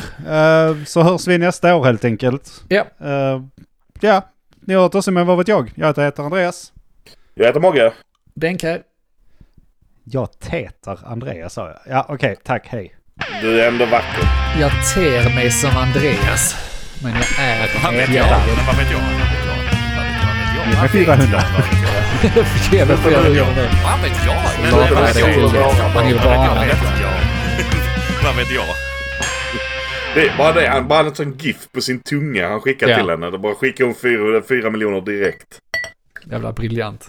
Speaker 3: Eh, så hörs vi nästa år helt enkelt.
Speaker 2: Ja.
Speaker 3: Eh, ja, ni har hört oss men vad vet jag? Jag heter Andreas.
Speaker 4: Jag heter Mogge.
Speaker 2: Här.
Speaker 3: Jag heter Andreas sa jag. Ja okej, tack hej.
Speaker 4: Du är ändå vacker.
Speaker 2: Jag ter mig som Andreas. Men jag är
Speaker 1: Vad vet jag? vad vet jag?
Speaker 3: Ge mig
Speaker 1: Vad vet
Speaker 3: 400.
Speaker 1: jag? Vad vet jag?
Speaker 2: Jag fick ge mig
Speaker 4: Vad
Speaker 2: flera
Speaker 4: vet jag?
Speaker 2: miljoner.
Speaker 1: Vad vet jag? Vad vet
Speaker 2: det
Speaker 1: jag?
Speaker 2: Man ha
Speaker 1: vet jag? Vad vet jag?
Speaker 4: Det är bara det. Han bara en sån GIF på sin tunga han skickar
Speaker 2: Ja.
Speaker 4: till henne. Det bara skickar hon fyra, fyra miljoner direkt.
Speaker 2: Jävla briljant.